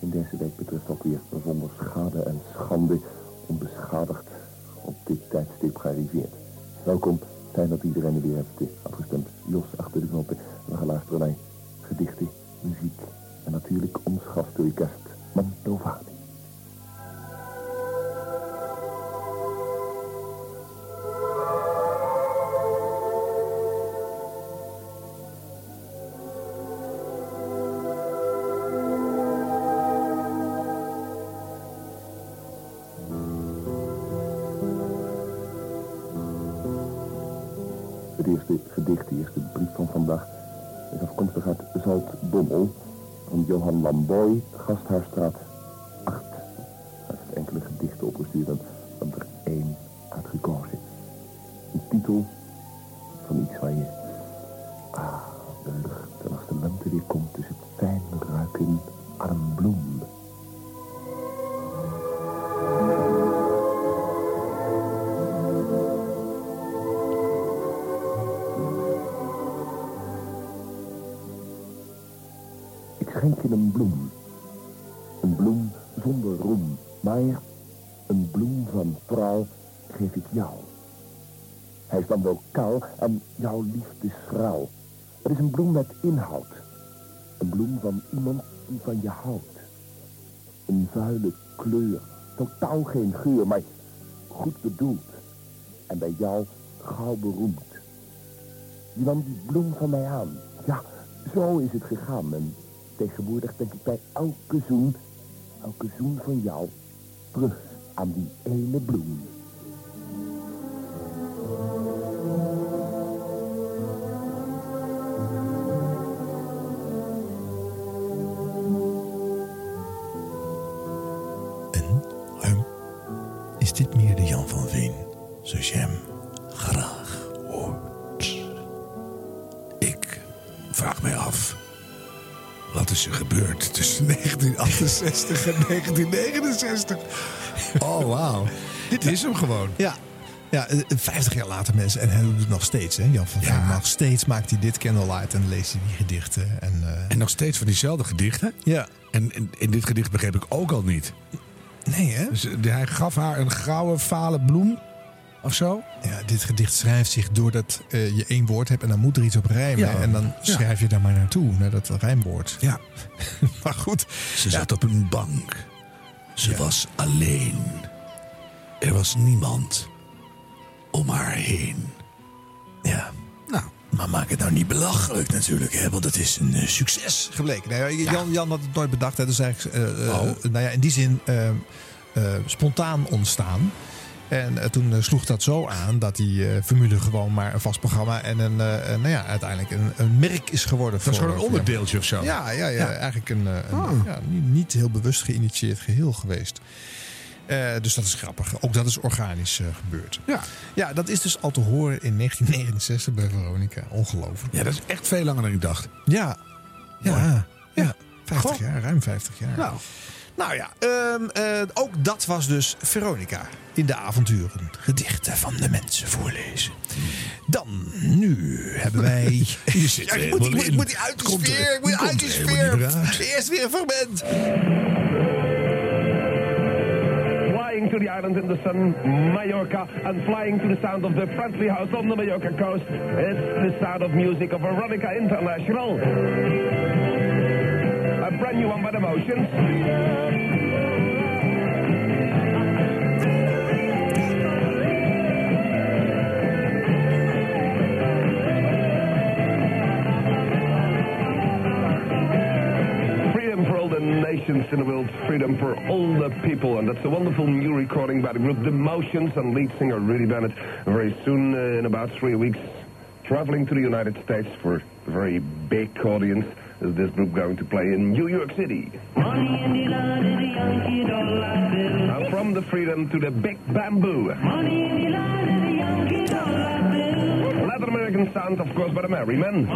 in deze week betreft ook weer zonder schade en schande onbeschadigd op dit tijdstip gearriveerd. Welkom, fijn dat iedereen er weer heeft eh, afgestemd. Jos achter de knoppen. We gaan luisteren naar gedichten, muziek en natuurlijk ons gastorkest Mantovani. Lamboy, Gasthuisstraat 8. Hij heeft enkele gedichten opgestuurd en hebben er één uitgekozen. Een titel van iets waar je... Ah, de lucht en als de lente weer komt, is het fijn ruiken is dan wel kaal en jouw liefde schraal. Het is een bloem met inhoud. Een bloem van iemand die van je houdt. Een vuile kleur. Totaal geen geur, maar goed bedoeld. En bij jou gauw beroemd. Je nam die bloem van mij aan. Ja, zo is het gegaan. En tegenwoordig denk ik bij elke zoen, elke zoen van jou, terug aan die ene bloem. 1968 en 1969? Oh, wauw. Dit is hem gewoon. Ja. Ja, eh, 50 jaar later mensen. En hij doet het nog steeds, hè? Jan van Veen. Nog steeds maakt hij dit Candlelight en leest hij die gedichten. En, eh, En nog steeds van diezelfde gedichten. Ja. En in, in dit gedicht begreep ik ook al niet. Nee, hè? Dus eh, hij gaf haar een grauwe, vale bloem. Of zo? Ja, dit gedicht schrijft zich doordat eh, je één woord hebt en dan moet er iets op rijmen. Ja. En dan schrijf je daar maar naartoe, naar dat rijmwoord. Ja. maar goed. Ze zat op een bank. Ze was alleen. Er was niemand om haar heen. Ja. Nou. Maar maak het nou niet belachelijk natuurlijk, hè? want het is een eh, succes gebleken. Nou, ja, Jan, Jan had het nooit bedacht. Het is eigenlijk eh, Oh. nou ja, in die zin spontaan ontstaan. En eh, toen eh, sloeg dat zo aan dat die eh, formule gewoon maar een vast programma en een, nou ja, uiteindelijk een, een merk is geworden. Dat is gewoon een onderdeeltje of zo. Ja, ja, ja, Ja. eigenlijk een, een Ah. ja, niet, niet heel bewust geïnitieerd geheel geweest. Dus dat is grappig. Ook dat is organisch gebeurd. Ja. ja, dat is dus al te horen in 1969 bij Veronica. Ongelooflijk. Ja, dat is echt veel langer dan ik dacht. Ja, ja, ja. 50 Goh. jaar, ruim 50 jaar. Nou. Nou ja, ehm, eh, ook dat was dus Veronica in de avonturen. Gedichten van de mensen voorlezen. Dan, nu hebben wij... Je zit Ja, ik moet, ik moet die uit de Komt er- sfeer, ik moet uit die er sfeer. Eerst weer een fragment. Flying to the island in the sun, Mallorca, and flying to the sound of the friendly house on the Mallorca coast. It's the sound of music of Veronica International. A brand new one by the Motions. Freedom for all the nations in the world, freedom for all the people. And that's a wonderful new recording by the group The Motions and lead singer Rudy Bennett. Very soon, uh, in about three weeks, traveling to the United States for a very big audience. Is this group going to play in New York City? And from the freedom to the big bamboo. Latin American sound, of course, by the Merrymen.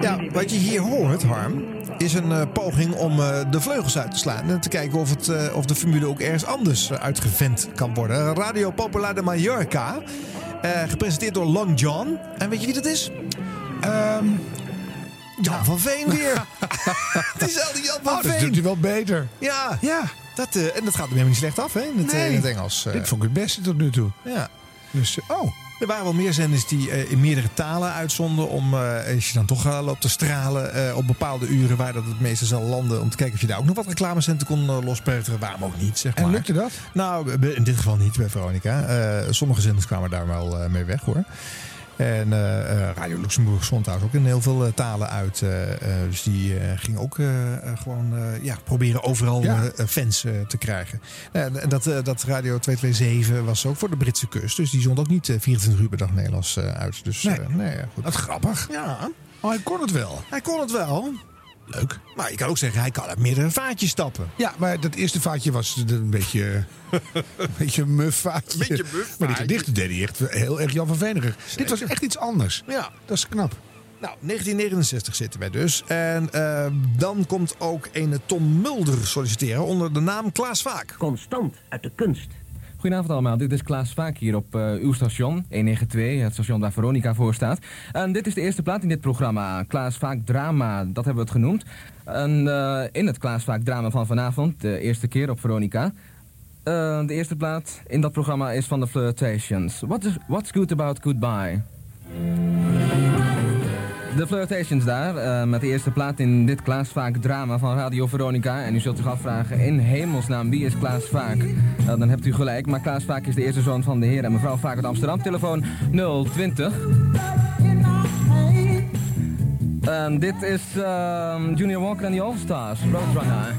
Ja, wat je hier hoort, Harm, is een eh, poging om eh, de vleugels uit te slaan. En te kijken of, het, eh, of de formule ook ergens anders uitgevent kan worden. Radio Popular de Mallorca. gepresenteerd door Long John. En weet je wie dat is? Ehm, Jan van Veen weer. Diezelfde Jan van Oh, dat Veen. doet hij wel beter. Ja, ja. Dat, en dat gaat hem helemaal niet slecht af hè, in het, Nee. in het Engels. Dit vond ik het beste tot nu toe. Ja. Dus, oh. Er waren wel meer zenders die eh, in meerdere talen uitzonden. Om, eh, als je dan toch eh, loopt te stralen op bepaalde uren waar dat het meeste zal landen. Om te kijken of je daar ook nog wat reclamecenten kon uh, lospeuteren. Waarom ook niet, zeg maar. En lukte dat? Nou, in dit geval niet bij Veronica. Sommige zenders kwamen daar wel mee weg hoor. En eh, eh, Radio Luxemburg stond daar ook in heel veel eh, talen uit. dus die ging ook gewoon ja, proberen overal Ja. fans te krijgen. En dat, dat Radio 227 was ook voor de Britse kust. Dus die zond ook niet eh, 24 uur per dag Nederlands uit. Dus Nee. nee, ja, goed. Wat grappig. Ja, Oh, hij kon het wel. hij kon het wel. Leuk. Maar je kan ook zeggen, hij kan uit meerdere vaatjes stappen. Ja, maar dat eerste vaatje was een beetje, een beetje een muf vaatje. Beetje muf Maar die gedichten deed hij echt heel erg Jan van Venerig. Dit was echt iets anders. Ja. Dat is knap. Nou, 1969 zitten wij dus. En eh, dan komt ook een Tom Mulder solliciteren onder de naam Klaas Vaak. Constant uit de kunst. Goedenavond allemaal, dit is Klaas Vaak hier op eh, uw station, 192, het station waar Veronica voor staat. En dit is de eerste plaat in dit programma, Klaas Vaak Drama, dat hebben we het genoemd. En eh, in het Klaas Vaak Drama van vanavond, de eerste keer op Veronica. eh, de eerste plaat in dat programma is van de Flirtations. What is, what's good about goodbye? De Flirtations daar, eh, met de eerste plaat in dit Klaas Vaak drama van Radio Veronica. En u zult zich afvragen, in hemelsnaam, wie is Klaas Vaak? Nou, dan hebt u gelijk, maar Klaas Vaak is de eerste zoon van de heer en mevrouw Vaak uit Amsterdam. Telefoon 020. En dit is ehm, Junior Walker en de All-Stars, Roadrunner.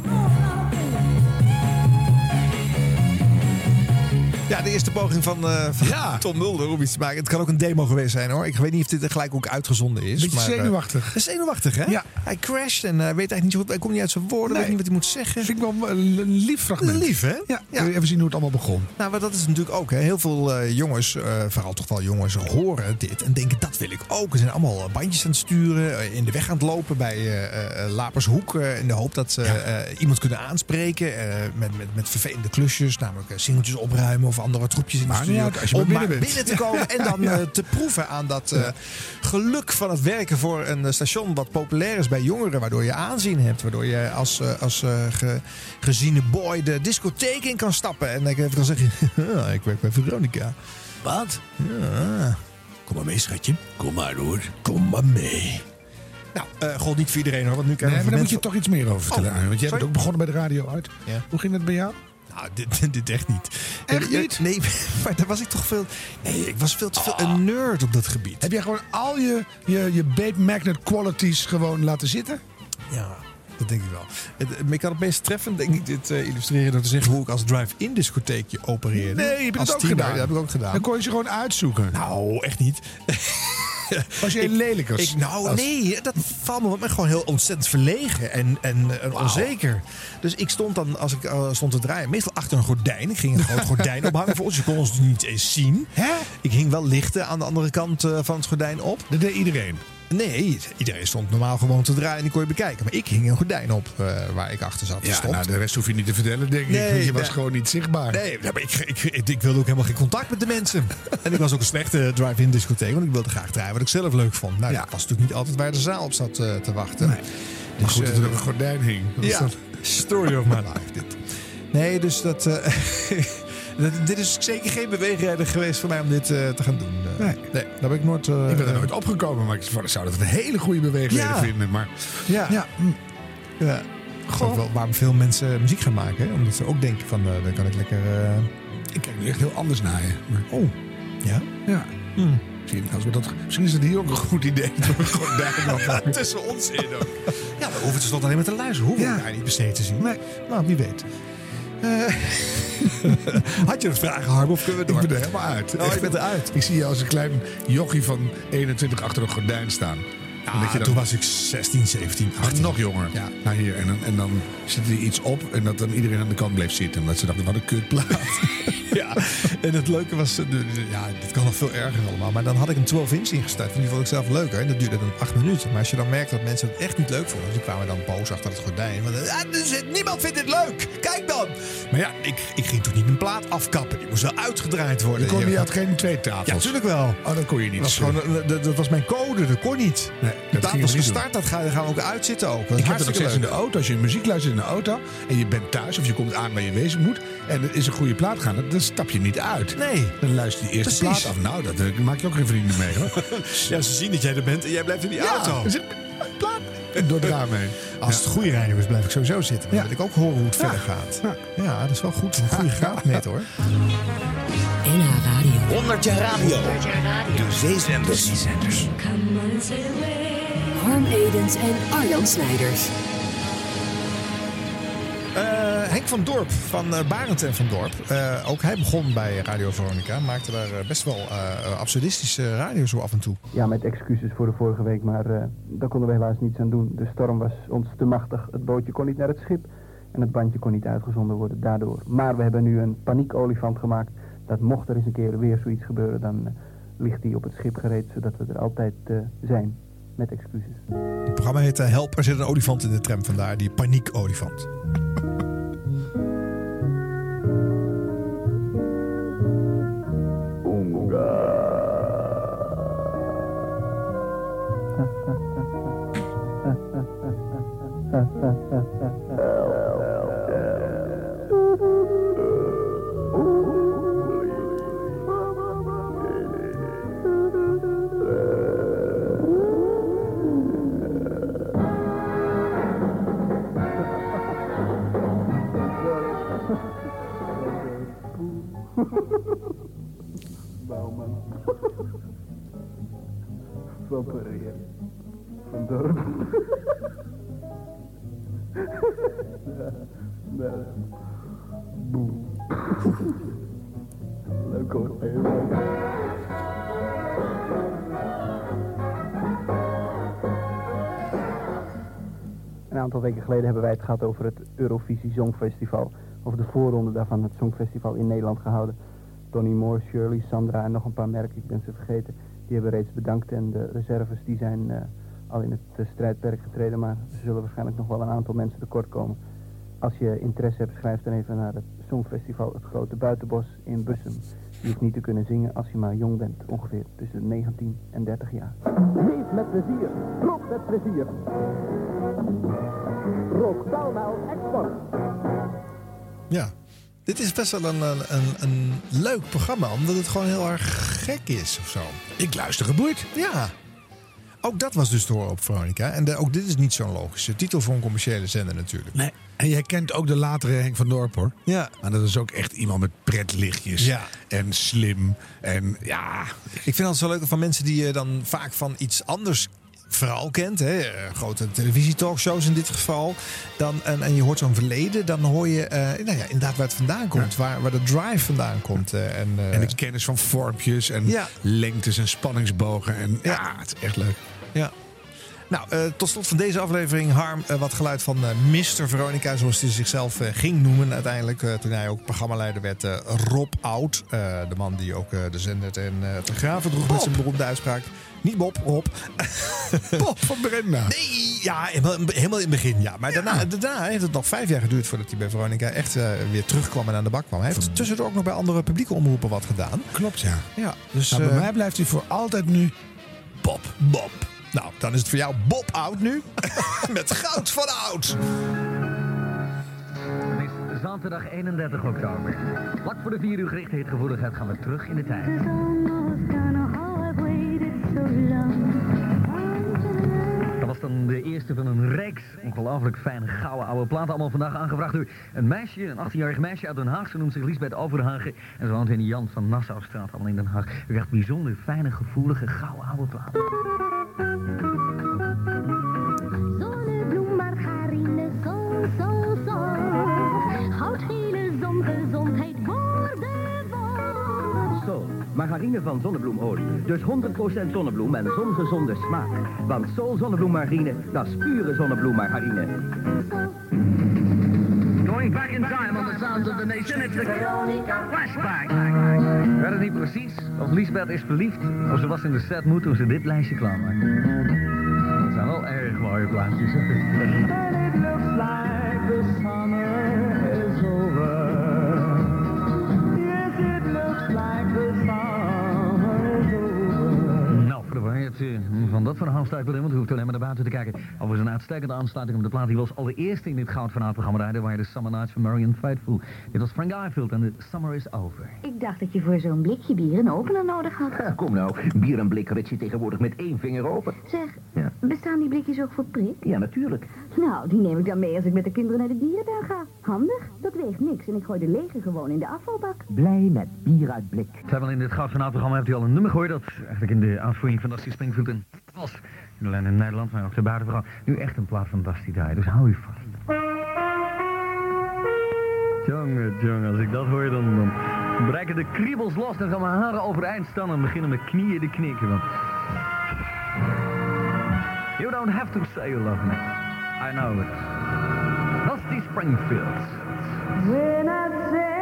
Ja, de eerste poging van, eh, van Tom Mulder om iets te maken. Het kan ook een demo geweest zijn hoor. Ik weet niet of dit er gelijk ook uitgezonden is. Beetje maar, eh, zenuwachtig. is zenuwachtig hè? Ja. Hij crasht en eh, weet eigenlijk niet zo goed. Hij komt niet uit zijn woorden. Nee. Weet niet wat hij moet zeggen. Vind ik wel een lief fragment. Lief hè? Ja, even zien hoe het allemaal begon. Nou, maar dat is natuurlijk ook. Hè. Heel veel jongens, vooral toch wel jongens, horen dit en denken dat wil ik ook. Ze zijn allemaal bandjes aan het sturen, in de weg aan het lopen bij Lapershoek. in de hoop dat ze iemand kunnen aanspreken met, met, met vervelende klusjes. Namelijk singeltjes opruimen of andere troepjes in de studio. uit, als je om maar binnen te komen en dan Ja. eh, te proeven aan dat eh, geluk van het werken voor een eh, station wat populair is bij jongeren. Waardoor je aanzien hebt. Waardoor je als, eh, als eh, ge- geziene boy de discotheek in kan stappen. En dan even kan zeggen, "Ah, ik werk bij Veronica. Wat? Ja. Kom maar mee, schatje. Kom maar hoor. Kom maar mee. Nou, eh god niet voor iedereen hoor. Want nu Nee, krijgen maar daar moet je toch iets meer over vertellen. Oh, want jij sorry. bent ook begonnen bij de radio uit. Ja. Hoe ging het bij jou? Nou, dit, dit echt niet. Echt niet? Nee, maar daar was ik toch veel... Nee, ik was veel te veel een nerd op dat gebied. Heb jij gewoon al je, je, je bait magnet qualities gewoon laten zitten? Ja, dat denk ik wel. Het- ik kan het meest treffend, denk ik, dit eh, illustreren door te zeggen hoe ik als drive-in discotheekje opereerde. Nee, heb je dat ook gedaan? Dat heb ik ook gedaan. Dan kon je ze gewoon uitzoeken. Nou, echt niet. Was jij lelijk als... Ik, nou, als- nee, dat valt me op. Ben gewoon heel ontzettend verlegen en, en, en onzeker. Dus ik stond dan, als ik eh, stond te draaien, meestal achter een gordijn. Ik ging een groot gordijn ophangen voor ons. Je kon ons niet eens zien. Hè? Ik hing wel lichten aan de andere kant eh, van het gordijn op. Dat deed iedereen. Nee, iedereen stond normaal gewoon te draaien en die kon je bekijken. Maar ik hing een gordijn op eh, waar ik achter zat. Ja, stond. nou, de rest hoef je niet te vertellen, denk ik. Want je was gewoon niet zichtbaar. Nee, ja, maar ik, ik, ik, ik wilde ook helemaal geen contact met de mensen. en ik was ook een slechte drive-in discotheek, want ik wilde graag draaien wat ik zelf leuk vond. Nou, Ja. dat was natuurlijk niet altijd waar de zaal op zat eh, te wachten. Maar Dus, goed dat eh, er een gordijn hing. Ja, story of my life dit. Nee, dus dat, dit is zeker geen beweegrijder geweest voor mij om dit eh, te gaan doen. Eh, Nee. daar ben ik nooit... eh, Ik ben er nooit opgekomen, maar ik zou dat een hele goede beweegreden Ja. vinden. Maar Ja. ja, hm. Ja. Wel waarom veel mensen muziek gaan maken. Hè? Omdat ze ook denken van, dan kan ik lekker... ik kijk nu echt heel anders naar je. Maar, Oh, ja? ja. Hmm. Misschien, als we dat, misschien is het hier ook een goed idee. Dat we. Tussen ons in ook. Ja, we hoeven tenslotte alleen maar te luisteren. Hoeven we Ja. elkaar niet besteed te zien. Nee. Nou, wie weet. Eh, had je nog vragen, Harm, of kunnen we door? Ik ben er helemaal uit. Oh, je bent eruit. Ik zie je als een klein jochie van 21 achter een gordijn staan. En dat je dan- toen was ik 16, 17, Ach, 18. nog jonger. Ja. Nou hier, en dan, en dan zit er iets op en dat dan iedereen aan de kant bleef zitten. Omdat ze dachten, wat een kutplaat. Ja, en het leuke was, eh, ja, dit kan nog veel erger allemaal. Maar dan had ik een 12 inch ingestart. En die vond ik zelf leuker. En dat duurde dan 8 minuten. Maar als je dan merkt dat mensen het echt niet leuk vonden. Dus die kwamen dan boos achter het gordijn. Want, ah, dus, niemand vindt dit leuk. Kijk dan. Maar ja, ik, ik ging toch niet mijn plaat afkappen. Die moest wel uitgedraaid worden. Je, kon, je had geen twee tafels. Ja, natuurlijk wel. Oh, dat kon je niet. Dat was, gewoon, een- dat, dat was mijn code, dat kon niet. Nee, de dat niet doen. gestart, dat gaan, gaan we ook uitzitten ook. Dat is Ik heb dat steeds in de auto. Als je muziek luistert in de auto en je bent thuis of je komt aan waar je wezen moet en er is een goede plaat gaan, dan stap je niet uit. Nee. Dan luister je die eerste Precies. plaat af. Nou, dat maak je ook geen vrienden mee hoor. Ja, ze zien dat jij er bent en jij blijft in die auto. er zit een plaat en door het raam heen. Als het goede radio is, blijf ik sowieso zitten. Dan Ja. wil ik ook horen hoe het Ja. verder gaat. Ja. dat is wel goed. Een goede graadmeter hoor. NH Radio. 100 jaar radio. De zeezenders. Harm Edens en Arjan Snijders. Eh, Henk van Dorp van eh Barend en van Dorp. Eh, ook hij begon bij Radio Veronica. Maakte daar best wel eh, absurdistische radio zo af en toe. Ja, met excuses voor de vorige week, maar eh, daar konden we helaas niets aan doen. De storm was ons te machtig. Het bootje kon niet naar het schip en het bandje kon niet uitgezonden worden daardoor. Maar we hebben nu een paniek-olifant gemaakt. Dat mocht er eens een keer weer zoiets gebeuren, dan eh, ligt die op het schip gereed, zodat we er altijd eh, zijn. Met excuses. Het programma heet eh, Help, er zit een olifant in de tram. Vandaar die paniek-olifant. Van Pereira. Van Dorp. Boe. Een aantal weken geleden hebben wij het gehad over het Eurovisie Songfestival. Over de voorronde daarvan, het Songfestival in Nederland gehouden. Tony Moore, Shirley, Sandra en nog een paar merken, ik ben ze vergeten. Die hebben reeds bedankt en de reserves die zijn eh, al in het eh, strijdperk getreden. Maar er zullen waarschijnlijk nog wel een aantal mensen tekort komen. Als je interesse hebt, schrijf dan even naar het Songfestival Het Grote Buitenbos in Bussum. Je hoeft niet te kunnen zingen als je maar jong bent, ongeveer tussen 19 en 30 jaar. Leef met plezier. Rook met plezier. Rook Paalmaal Export. Ja. Dit is best wel een, een, een, leuk programma, omdat het gewoon heel erg gek is of zo. Ik luister geboeid. Ja. Ook dat was dus te horen op Veronica. En de- ook dit is niet zo'n logische titel voor een commerciële zender natuurlijk. Nee. En jij kent ook de latere Henk van Dorp hoor. Ja. Maar dat is ook echt iemand met pretlichtjes. Ja. En slim. En ja. Ik vind het zo leuk van mensen die je dan vaak van iets anders vooral kent, hè, eh, grote televisietalkshows in dit geval, dan, en, en je hoort zo'n verleden, dan hoor je eh, nou ja, inderdaad waar het vandaan komt, waar, waar de drive vandaan komt. eh, en, En de kennis van vormpjes en Ja. lengtes en spanningsbogen. En ja, het is echt leuk. Ja. Nou, eh, tot slot van deze aflevering, Harm, eh, wat geluid van eh Mr. Veronica, zoals hij zichzelf ging noemen uiteindelijk. toen hij ook programmaleider werd, Rob Oud. de man die ook de zender ten uh, te graven droeg met zijn beroemde uitspraak. Niet Bob, Rob. Bob van Brenda. Nee, ja, helemaal, in het begin, ja. Maar daarna, daarna heeft het nog vijf jaar geduurd voordat hij bij Veronica echt weer terugkwam en aan de bak kwam. Hij heeft tussendoor ook nog bij andere publieke omroepen wat gedaan. Klopt, ja. Ja, dus... Nou, bij mij blijft hij voor altijd nu Bob. Bob. Nou, dan is het voor jou Bob Oud nu. Met goud van Oud. Het is zaterdag 31 oktober. Vlak voor de 4 uur gericht heetgevoeligheid gaan we terug in de tijd. Dan de eerste van een reeks ongelooflijk fijne gouden oude platen. Allemaal vandaag aangevraagd door een meisje, een 18-jarig meisje uit Den Haag. Ze noemt zich Lisbeth Overhagen en ze woont in Jan van Nassaustraat, allemaal in Den Haag. U krijgt bijzonder fijne, gevoelige, gouden oude platen. Zonnebloem, margarine, zon, zon, zon. Goudgele margarine van zonnebloemolie. Dus 100% zonnebloem en zongezonde smaak. Want Sol zonnebloemmargarine, dat is pure zonnebloemmargarine. Going back in time on the sounds of the nation, it's the flashback. Ik weet het niet precies of Lisbeth is verliefd of ze was in de set mood toen ze dit lijstje klaarmaakte. Dat zijn wel erg mooie plaatjes. Van dat verhaal sta ik wel in, want u hoeft alleen maar naar buiten te kijken. Over zijn uitstekende aansluiting op de plaat die was allereerste in dit Goud van programma rijden, waar je de Summer Nights van Marion Faithful. Dit was Frank Ifield en de Summer is Over. Ik dacht dat je voor zo'n blikje bier een opener nodig had. Ja, kom nou, bier en blik rit je tegenwoordig met één vinger open. Zeg, Ja. bestaan die blikjes ook voor prik? Ja, natuurlijk. Nou, die neem ik dan mee als ik met de kinderen naar de dierentuin ga. Handig, dat weegt niks en ik gooi de lege gewoon in de afvalbak. Blij met bier uit blik. Terwijl in dit Goud van programma heeft u al een nummer gehoord dat eigenlijk in de uitvoering van Dusty Springfield een was. Niet alleen in Nederland, maar ook de buitenvrouw. Nu echt een plaat van Dusty Dye, dus hou u vast. Jongen, jongen, als ik dat hoor, dan, dan breken de kriebels los. Dan gaan mijn haren overeind staan en beginnen mijn knieën te knikken. Want... You don't have to say you love me. I know it. Dusty Springfield. When I said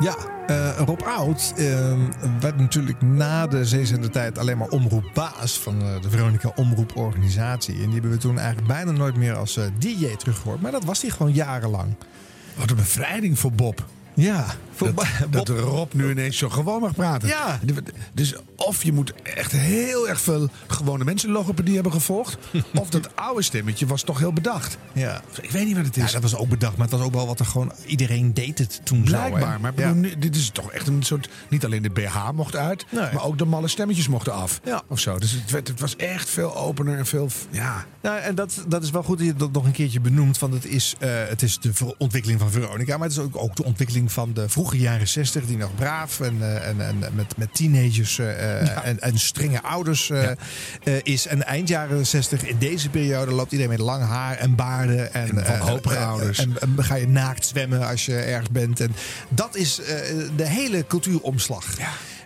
Ja, eh, Rob Oud eh, werd natuurlijk na de zeezender-tijd alleen maar omroepbaas van eh, de Veronica Omroeporganisatie. En die hebben we toen eigenlijk bijna nooit meer als eh, DJ teruggehoord. Maar dat was hij gewoon jarenlang. Wat een bevrijding voor Bob. Ja, dat, dat Rob nu ineens zo gewoon mag praten. Ja. Dus of je moet echt heel erg veel gewone mensen logopedie hebben gevolgd. of dat oude stemmetje was toch heel bedacht. Ja. Ik weet niet wat het is. Ja, dat was ook bedacht, maar het was ook wel wat er gewoon... Iedereen deed het toen zo. Blijkbaar. Maar ik Ja. bedoel, dit is toch echt een soort... Niet alleen de BH mocht uit, Nee. maar ook de malle stemmetjes mochten af. Ja. Of zo. Dus het, werd, het was echt veel opener en veel... Ja. Nou, en dat, dat is wel goed dat je dat nog een keertje benoemt. Want het is, eh, het is de ontwikkeling van Veronica. Maar het is ook, ook de ontwikkeling van de vroege jaren 60, die nog braaf en, eh, en, en met, met teenagers eh, en, en strenge ouders eh, eh, is. En eind jaren 60, in deze periode, loopt iedereen met lang haar en baarden. En, En eh, eh, ouders. En, en ga je naakt zwemmen als je ergens bent. En dat is eh, de hele cultuuromslag.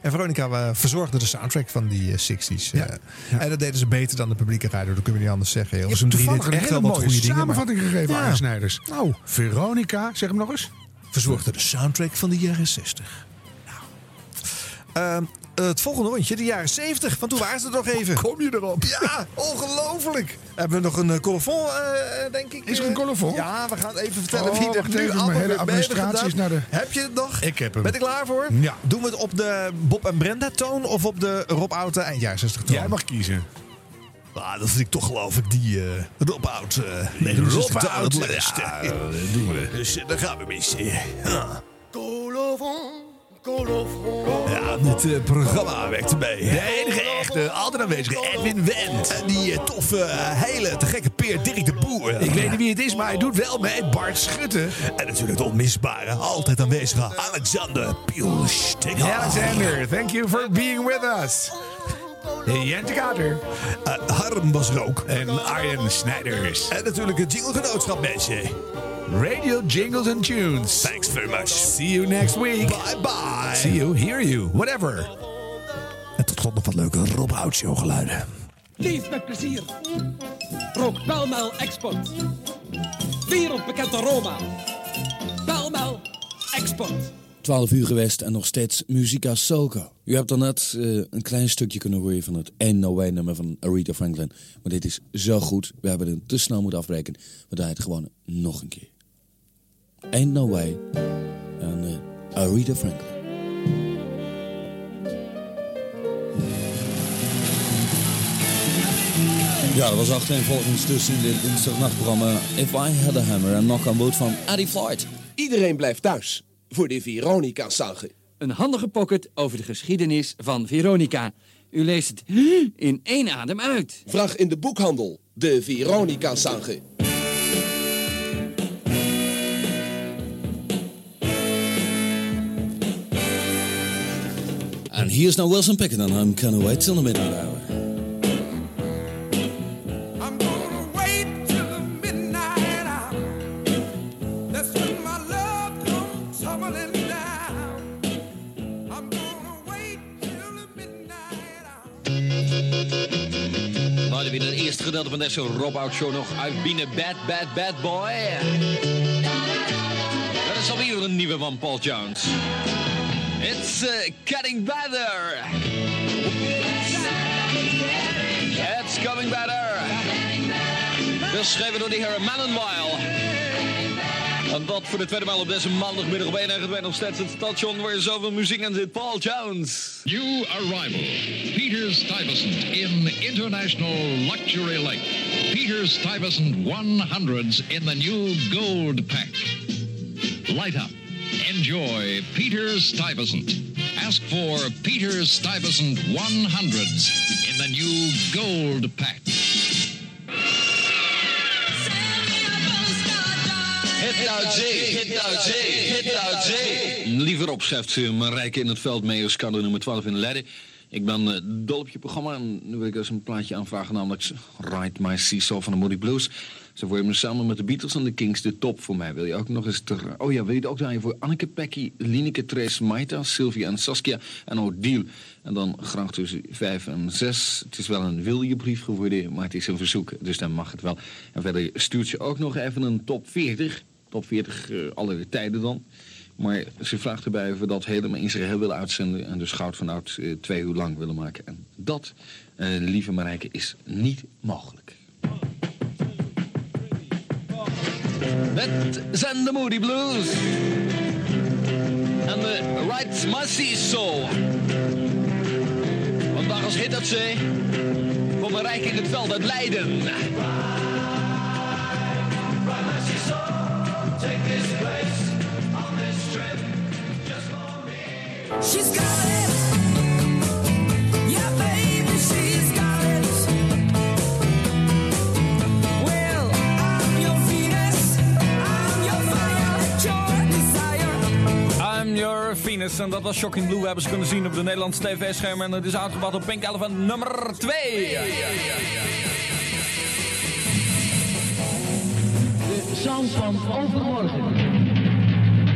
En Veronica eh, verzorgde de soundtrack van die eh, 60s. eh. En dat deden ze beter dan de publieke radio, dat kunnen we niet anders zeggen. Je Hilversum hebt 3 deed toevallig een echt hele mooie samenvatting gegeven, Ja. Arjen Snijders. Nou. Veronica, zeg hem nog eens. Verzorgde de soundtrack van de jaren 60. Nou. Ehm, het volgende rondje, de jaren 70. Want toen waren ze er nog even. Kom je erop? Ja, ongelooflijk. Hebben we nog een uh, colofon, eh, denk ik. Is er een colofon? Ja, we gaan even vertellen Oh, wie er nu allemaal mijn hele weer mee hebben administratie is naar de- Heb je het nog? Ik heb hem. Ben ik klaar voor? Ja. Doen we het op de Bob en Brenda toon of op de Rob Oute eind jaren 60 toon? Jij mag kiezen. Ah, dat vind ik toch geloof ik die eh Rob Oud. eh 69 Rob toon Oud, het leukst. ja, dat doen we. Dus eh, daar gaan we mee. Ja. Ja, dit eh, programma werkt erbij. De enige echte, altijd aanwezige Edwin Wendt. En die eh, toffe, hele te gekke peer Dirk de Boer. Ik weet niet wie het is, maar hij doet wel mee. Bart Schutte. En natuurlijk de onmisbare, altijd aanwezige Alexander Pielstinger. Alexander, thank you for being with us. Jente Kater. Eh, Harm was er ook. En Arjen Snijders. En natuurlijk het Jingle Genootschap, mensen. Radio Jingles and Tunes. Thanks very much. See you next week. Bye bye. See you, hear you, whatever. En tot slot nog wat leuke Rob Oud Show geluiden. Leef met plezier. Rook Belmel Export. Wereldbekend aroma. Belmel Export. 12 uur geweest en nog steeds Musica Soca. U hebt daarnet net eh, een klein stukje kunnen horen van het Ain't No Way nummer van Aretha Franklin. Maar dit is zo goed, we hebben het te snel moeten afbreken. We draaien het gewoon nog een keer. Ain't No Way en eh, Aretha Franklin. Ja, dat was achtereenvolgens dus in dit dinsdagnachtprogramma If I Had a Hammer en Knock on Wood van Eddie Floyd. Iedereen blijft thuis voor de Veronica-sage. Een handige pocket over de geschiedenis van Veronica. U leest het in één adem uit. Vraag in de boekhandel de Veronica-sage. And here's now Wilson Pickett and I'm gonna wait till the midnight hour. Nou, weer het eerste gedeelte van deze Rob Out Show nog uit binnen Bad Bad Bad Boy. Dat is alweer een nieuwe van Paul Jones. It's uh, getting better. It's coming better. Geschreven door de heer Mannenweil. En dat voor de tweede maal op deze maandagmiddag 1 en nog steeds het station waar zoveel muziek aan zit. Paul Jones. New arrival, Peter Stuyvesant in International Luxury Lake. Peter Stuyvesant 100s in the new gold pack. Light up. Enjoy Peter Stuyvesant. Ask for Peter Stuyvesant 100s in the new gold pack. Hit nou J, hit nou J, hit nou J. Liever op, schrijft ze Marijke in het veld, Meierskade nummer 12 in Leiden. Ik ben eh, dol op je programma en nu wil ik eens een plaatje aanvragen, namelijk Ride My Seesaw van de Moody Blues. Ze vormen samen met de Beatles en de Kings de top voor mij. Wil je ook nog eens ter... Oh ja, wil je het ook draaien voor Anneke Pekkie, Lineke Trace, Maita, Sylvia en Saskia en Odile. En dan graag tussen 5 en 6. Het is wel een wiljebrief geworden, maar het is een verzoek, dus dan mag het wel. En verder stuurt ze ook nog even een top 40. Top 40 uh, alle tijden dan. Maar ze vraagt erbij of we dat helemaal in zijn geheel willen uitzenden... en dus Goud van Oud uh, twee uur lang willen maken. En dat, uh, lieve Marijke, is niet mogelijk. Het zijn de Moody Blues. En de Right Soul. Vandaag als hit dat ze... voor Marijke in het veld uit Leiden. En dat was Shocking Blue. We hebben ze kunnen zien op de Nederlandse tv-schermen. En het is uitgebracht op Pink Elephant nummer 2. Sound van overmorgen.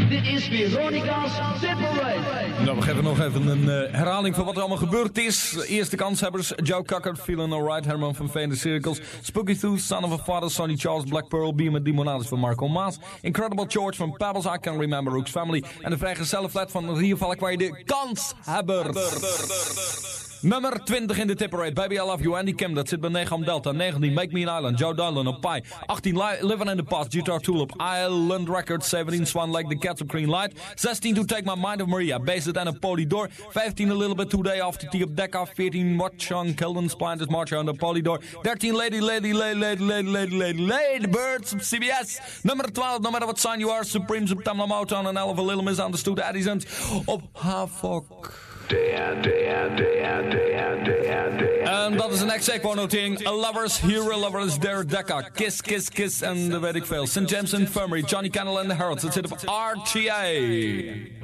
Dit is Veronica's Separate. Nou, we geven nog even een eh, herhaling van wat er allemaal gebeurd is. Eerste kanshebbers, Joe Cocker, Feeling Alright, Herman van Veen, The Circles, Spooky Tooth, Son of a Father, Sonny Charles, Black Pearl, Beam met Demonades van Marco Maas, Incredible George van Pebbles, I Can Remember Rook's Family en de vrijgezelle flat van Rio Valkwij, de kanshebbers. Nummer 20 in de tipperate. Baby I Love You, Andy Kim. Dat zit bij 9 om Delta. 19 Make Me an Island. Joe Dylan op Pi. 18 Li Living in the Past. Guitar Tool op Island Records. 17 Swan Lake. The Cats of Green Light. 16 To Take My Mind of Maria. Base It and a Polydor. 15 A Little Bit Today After Tea op Decca. 14 Watch on Kilden Splinters Marcher on the Polydor. 13 Lady Lady Lady Lady Lady Lady Lady Lady Birds op CBS. Nummer 12 No Matter What Sign You Are. Supremes op Tamla Motown. En 11 A Little Misunderstood Addisons op Havok. En dat is een. A Lovers, Hero Lovers, There Decca. Kiss, Kiss, Kiss en de weet ik veel. St. James Infirmary, Johnny Cannell and the Heralds. Het zit op RTA. 10,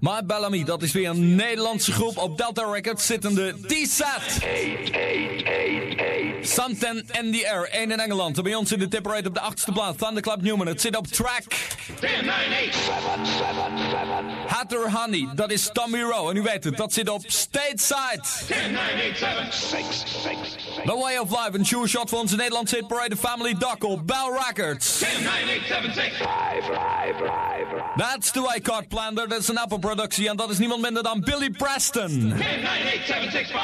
My Bellamy, dat is weer een Nederlandse groep op Delta Records zittende T-Set. Something in the Air, 1 in Engeland. Bij ons in de tipperate op de achtste plaats. Thunderclap Newman, het zit op track. 10, 9, 8, 7, 7, 7. Hatter Honey, dat is Tommy Rowe. En u weet het, dat zit op Stateside. 10, 9, 8, 7, 6, 6, 6. The Way of Life, een sure shot voor onze Nederlandse hitparade Family Doc op Bell Records. 10, 9, 8, 7, 6, 5, 5, 5. That's the way Card Planter, dat is een Apple productie. En dat is niemand minder dan Billy Preston. 10, 9, 8, 7, 6, 5.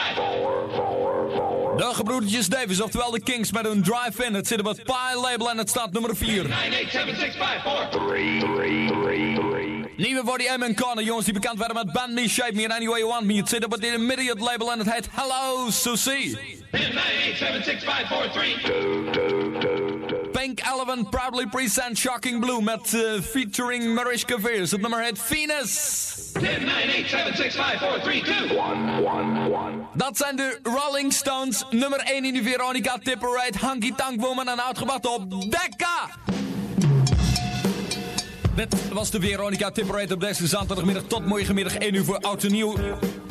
De gebroedertjes Davis, oftewel de Kings met hun drive-in. Het zit op het Pie label en het staat nummer 4. 9, 8, 7, 6, 5, 4, 3, 3, 3, 3. Nieuwe voor die M Connor, jongens die bekend werden met Band Me, Shape Me and Any Way You Want Me. Het zit op het Immediate label en het heet Hello Susie. 10, 9, 8, 7, 6, 5, 4, 3, 2, 2, 2, Pink Elephant proudly present Shocking Blue met uh, featuring Mariska Veers. Het nummer heet Venus. 10, 9, 8, 7, 6, 5, 4, 3, 2, 1, 1, 1. Dat zijn de Rolling Stones, nummer 1 in de Veronica Tipperite, Hanky Tank Woman en uitgebracht op Decca. Dit was de Veronica Tipperite op deze zaterdagmiddag tot morgenmiddag 1 uur voor Oud en Nieuw.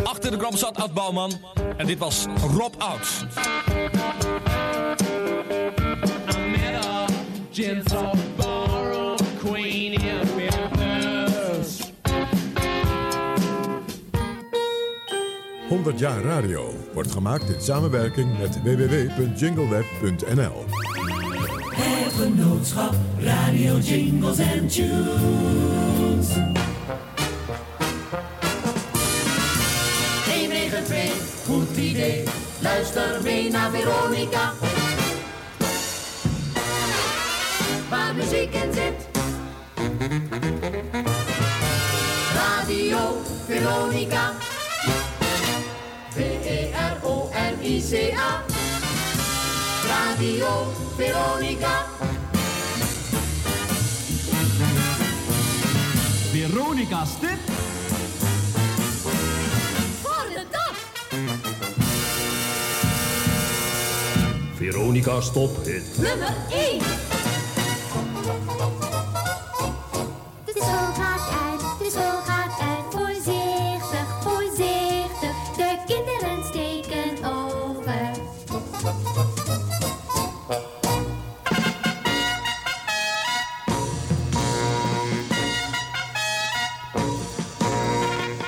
Achter de krom zat Ad Bouwman. En dit was Rob Oud. Gentle borrowed queen in Memphis. 100 jaar radio wordt gemaakt in samenwerking met www.jingleweb.nl. Het genootschap Radio Jingles and Tunes. 192, goed idee. Luister mee naar Veronica. Waar muziek in zit. Radio Veronica. E V-E-R-O-N-I-C-A. Radio Veronica. Veronica's tip. Voor de dag. Veronica's tophit. Nummer 1.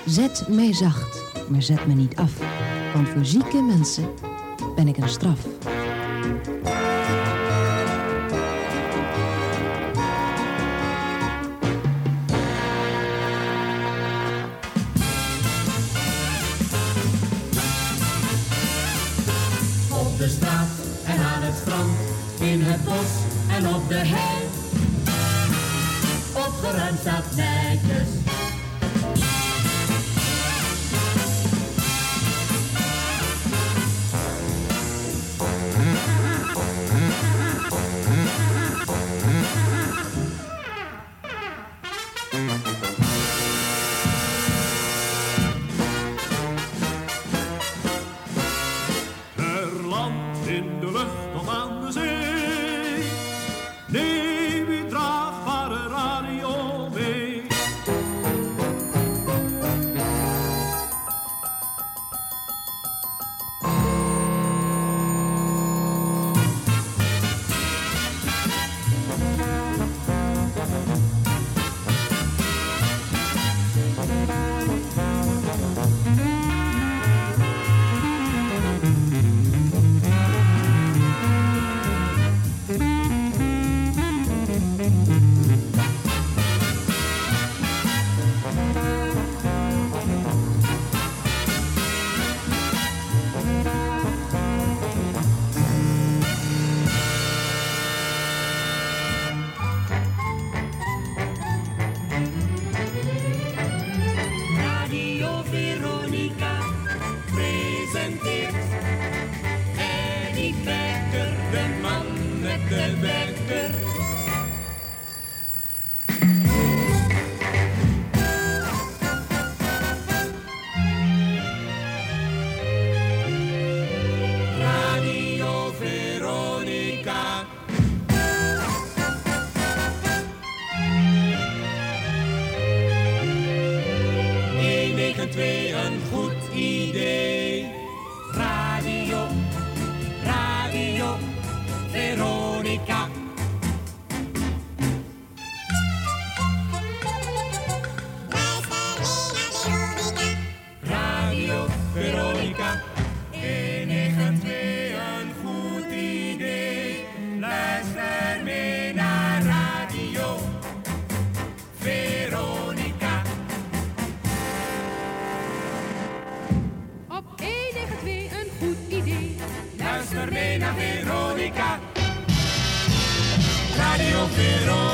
Zet mij zacht, maar zet me niet af. Want voor zieke mensen ben ik een straf. it on.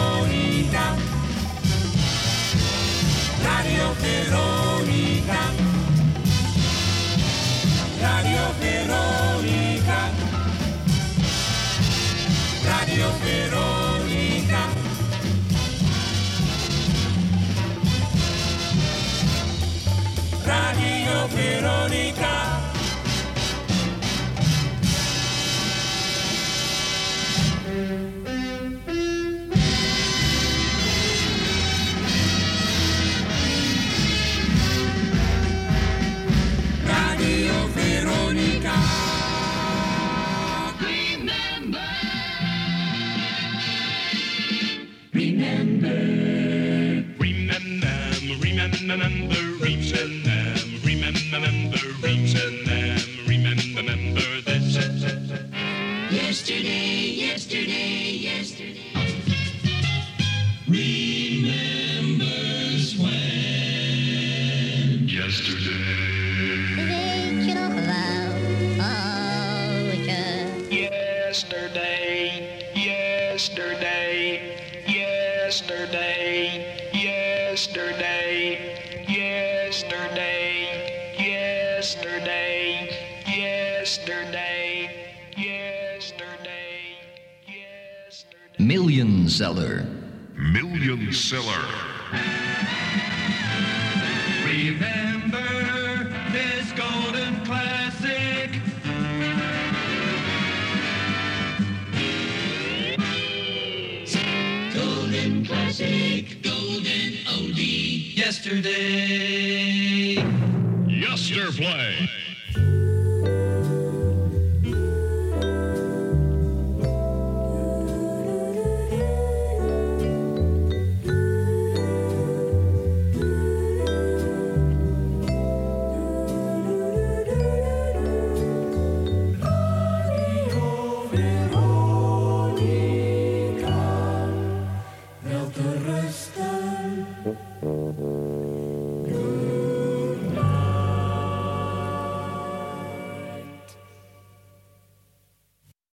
seller. Million seller. Remember this golden classic. Golden classic, golden oldie. Yesterday. Yesterplay.